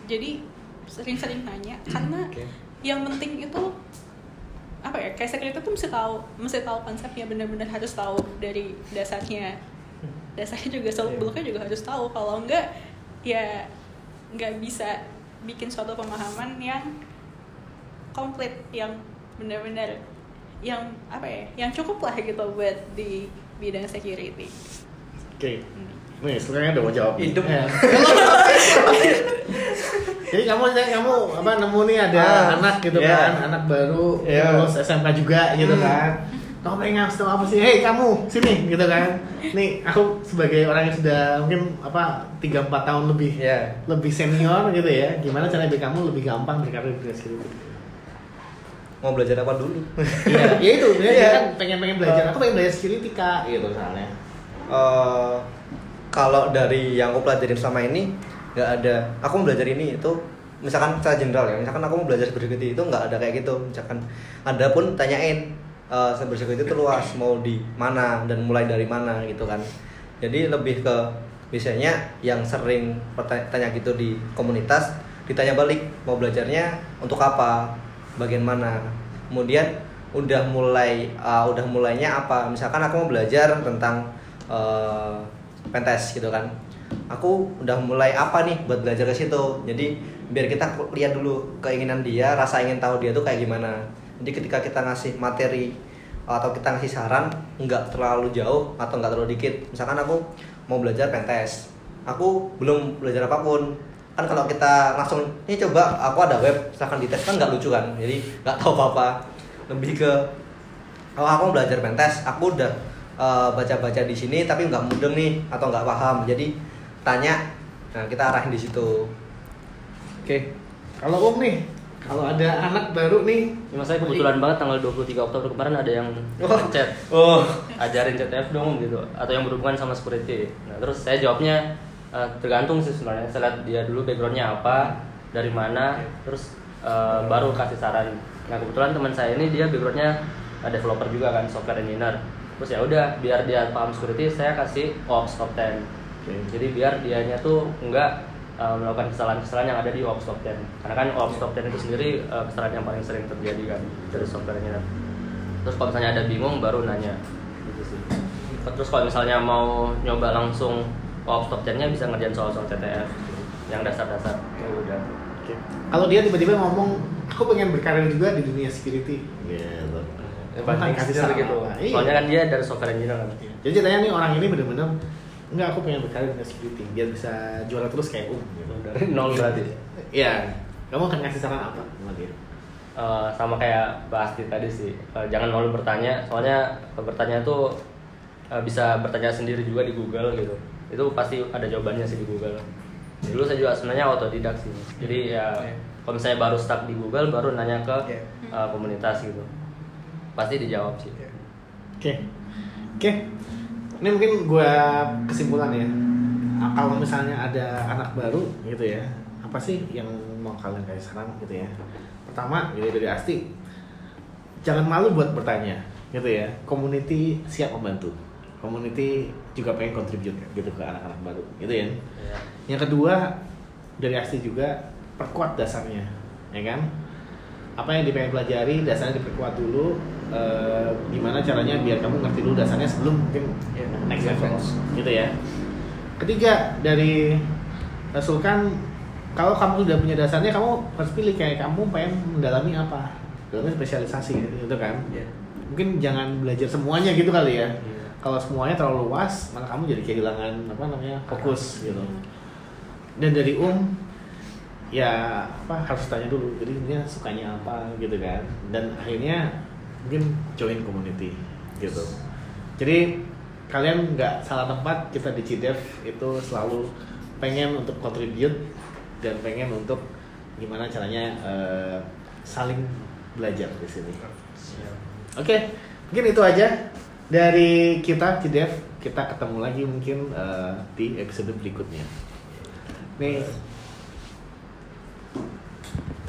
Jadi sering-sering nanya karena Oke. yang penting itu apa ya kayak security tuh mesti tahu mesti tahu konsepnya benar-benar harus tahu dari dasarnya. Dasarnya juga seluk Iya. beluknya juga harus tahu. Kalau enggak ya nggak bisa bikin suatu pemahaman yang komplit yang benar-benar yang apa ya yang cukup lah gitu buat di bidang security Oke. Nih, sekarang udah mau jawab. Hidup. Ya. Jadi kamu kamu apa nemu nih ada Ah, anak gitu iya. kan, anak baru Iya. lulus SMK juga gitu Hmm. kan. Kamu pengen ngasih tau apa sih? Hei kamu sini gitu kan. Nih aku sebagai orang yang sudah mungkin apa 3 4 tahun lebih Iya. lebih senior gitu ya. Gimana cara biar kamu lebih gampang berkarir di security? Mau belajar apa dulu? Iya, ya itu dia, dia Iya. kan pengen pengen belajar. Aku pengen belajar security kak, gitu misalnya. Eh, kalau dari yang aku pelajarin selama ini nggak ada aku mau belajar ini itu misalkan secara general ya misalkan aku mau belajar cybersecurity itu nggak ada kayak gitu misalkan ada pun tanyain eh cybersecurity itu luas mau di mana dan mulai dari mana gitu kan. Jadi lebih ke biasanya yang sering tanya gitu di komunitas ditanya balik mau belajarnya untuk apa bagian mana. Kemudian udah mulai uh, udah mulainya apa. Misalkan aku mau belajar tentang uh, pentes gitu kan. Aku udah mulai apa nih buat belajar ke situ. Jadi biar kita lihat dulu keinginan dia rasa ingin tahu dia tuh kayak gimana jadi ketika kita ngasih materi atau kita ngasih saran nggak terlalu jauh atau nggak terlalu dikit. Misalkan aku mau belajar pentes aku belum belajar apa pun. Kan kalau kita langsung ini coba aku ada web silahkan dites. Kan nggak lucu kan? Jadi nggak tahu apa apa lebih ke kalau aku mau belajar pentes aku udah eh, baca-baca di sini tapi nggak mudeng nih atau nggak paham. Jadi tanya nah kita arahin di situ. Oke. Kalau Om nih, kalau ada anak baru nih, Cuma saya kebetulan banget tanggal 23 Oktober kemarin ada yang Oh. chat oh ajarin CTF dong gitu atau yang berhubungan sama security. Nah terus saya jawabnya eh, tergantung sih sebenarnya. Saya lihat dia dulu backgroundnya apa, dari mana, terus eh, baru kasih saran. Nah kebetulan teman saya ini dia backgroundnya eh, developer juga kan, software engineer. Terus ya udah biar dia paham security, saya kasih ops top 10. Oke. Jadi biar dianya tuh enggak uh, melakukan kesalahan-kesalahan yang ada di Ops Top 10 karena kan Ops Top 10 itu sendiri uh, kesalahan yang paling sering terjadi kan dari softwarenya terus kalau misalnya ada bingung baru nanya gitu sih terus kalau misalnya mau nyoba langsung Ops Top 10 nya bisa ngerjain soal-soal CTF gitu. yang dasar-dasar ya udah Oke. kalau dia tiba-tiba ngomong, aku pengen berkarir juga di dunia security. Gitu. Ya, Kamu kan banding kasih gitu? Iya. soalnya kan dia dari software engineer kan Jadi ceritanya nih orang ini bener-bener enggak aku pengen berkarir di dunia security biar bisa juara terus kayak Um. Gitu. dari nol berarti Iya. Kamu akan kasih saran apa sama dia? Eh, sama kayak Mbak Asti tadi sih Eh, jangan malu bertanya soalnya bertanya tuh eh, bisa bertanya sendiri juga di Google gitu itu pasti ada jawabannya sih di Google dulu saya juga sebenarnya autodidak sih jadi ya Iya. kalau misalnya baru stuck di Google baru nanya ke Iya. eh, komunitas gitu pasti dijawab sih Oke. Oke. Ini mungkin gua kesimpulan ya. Kalau misalnya ada anak baru gitu ya, apa sih yang mau kalian kasih saran gitu ya? Pertama, gitu dari Asti, jangan malu buat bertanya gitu ya. Community siap membantu. Community juga pengen contribute gitu ke anak-anak baru gitu ya. Ya. Yang kedua dari Asti juga perkuat dasarnya, ya kan? Apa yang dipengen pelajari dasarnya diperkuat dulu. eh, gimana caranya biar kamu ngerti dulu dasarnya sebelum mungkin Iya. next level, gitu ya. Ketiga dari Sulkan, kalau kamu sudah punya dasarnya, kamu harus pilih kayak kamu pengen mendalami apa, dalamnya spesialisasi gitu kan. Iya. Mungkin jangan belajar semuanya gitu kali ya Iya. kalau semuanya terlalu luas maka kamu jadi kehilangan apa namanya fokus gitu dan dari um ya apa harus tanya dulu jadi dia sukanya apa gitu kan dan akhirnya mungkin join community gitu jadi kalian nggak salah tempat kita di Cidev itu selalu pengen untuk contribute dan pengen untuk gimana caranya eh, saling belajar di sini Oke, mungkin itu aja dari kita Cidev. Kita ketemu lagi mungkin eh, di episode berikutnya. Nih.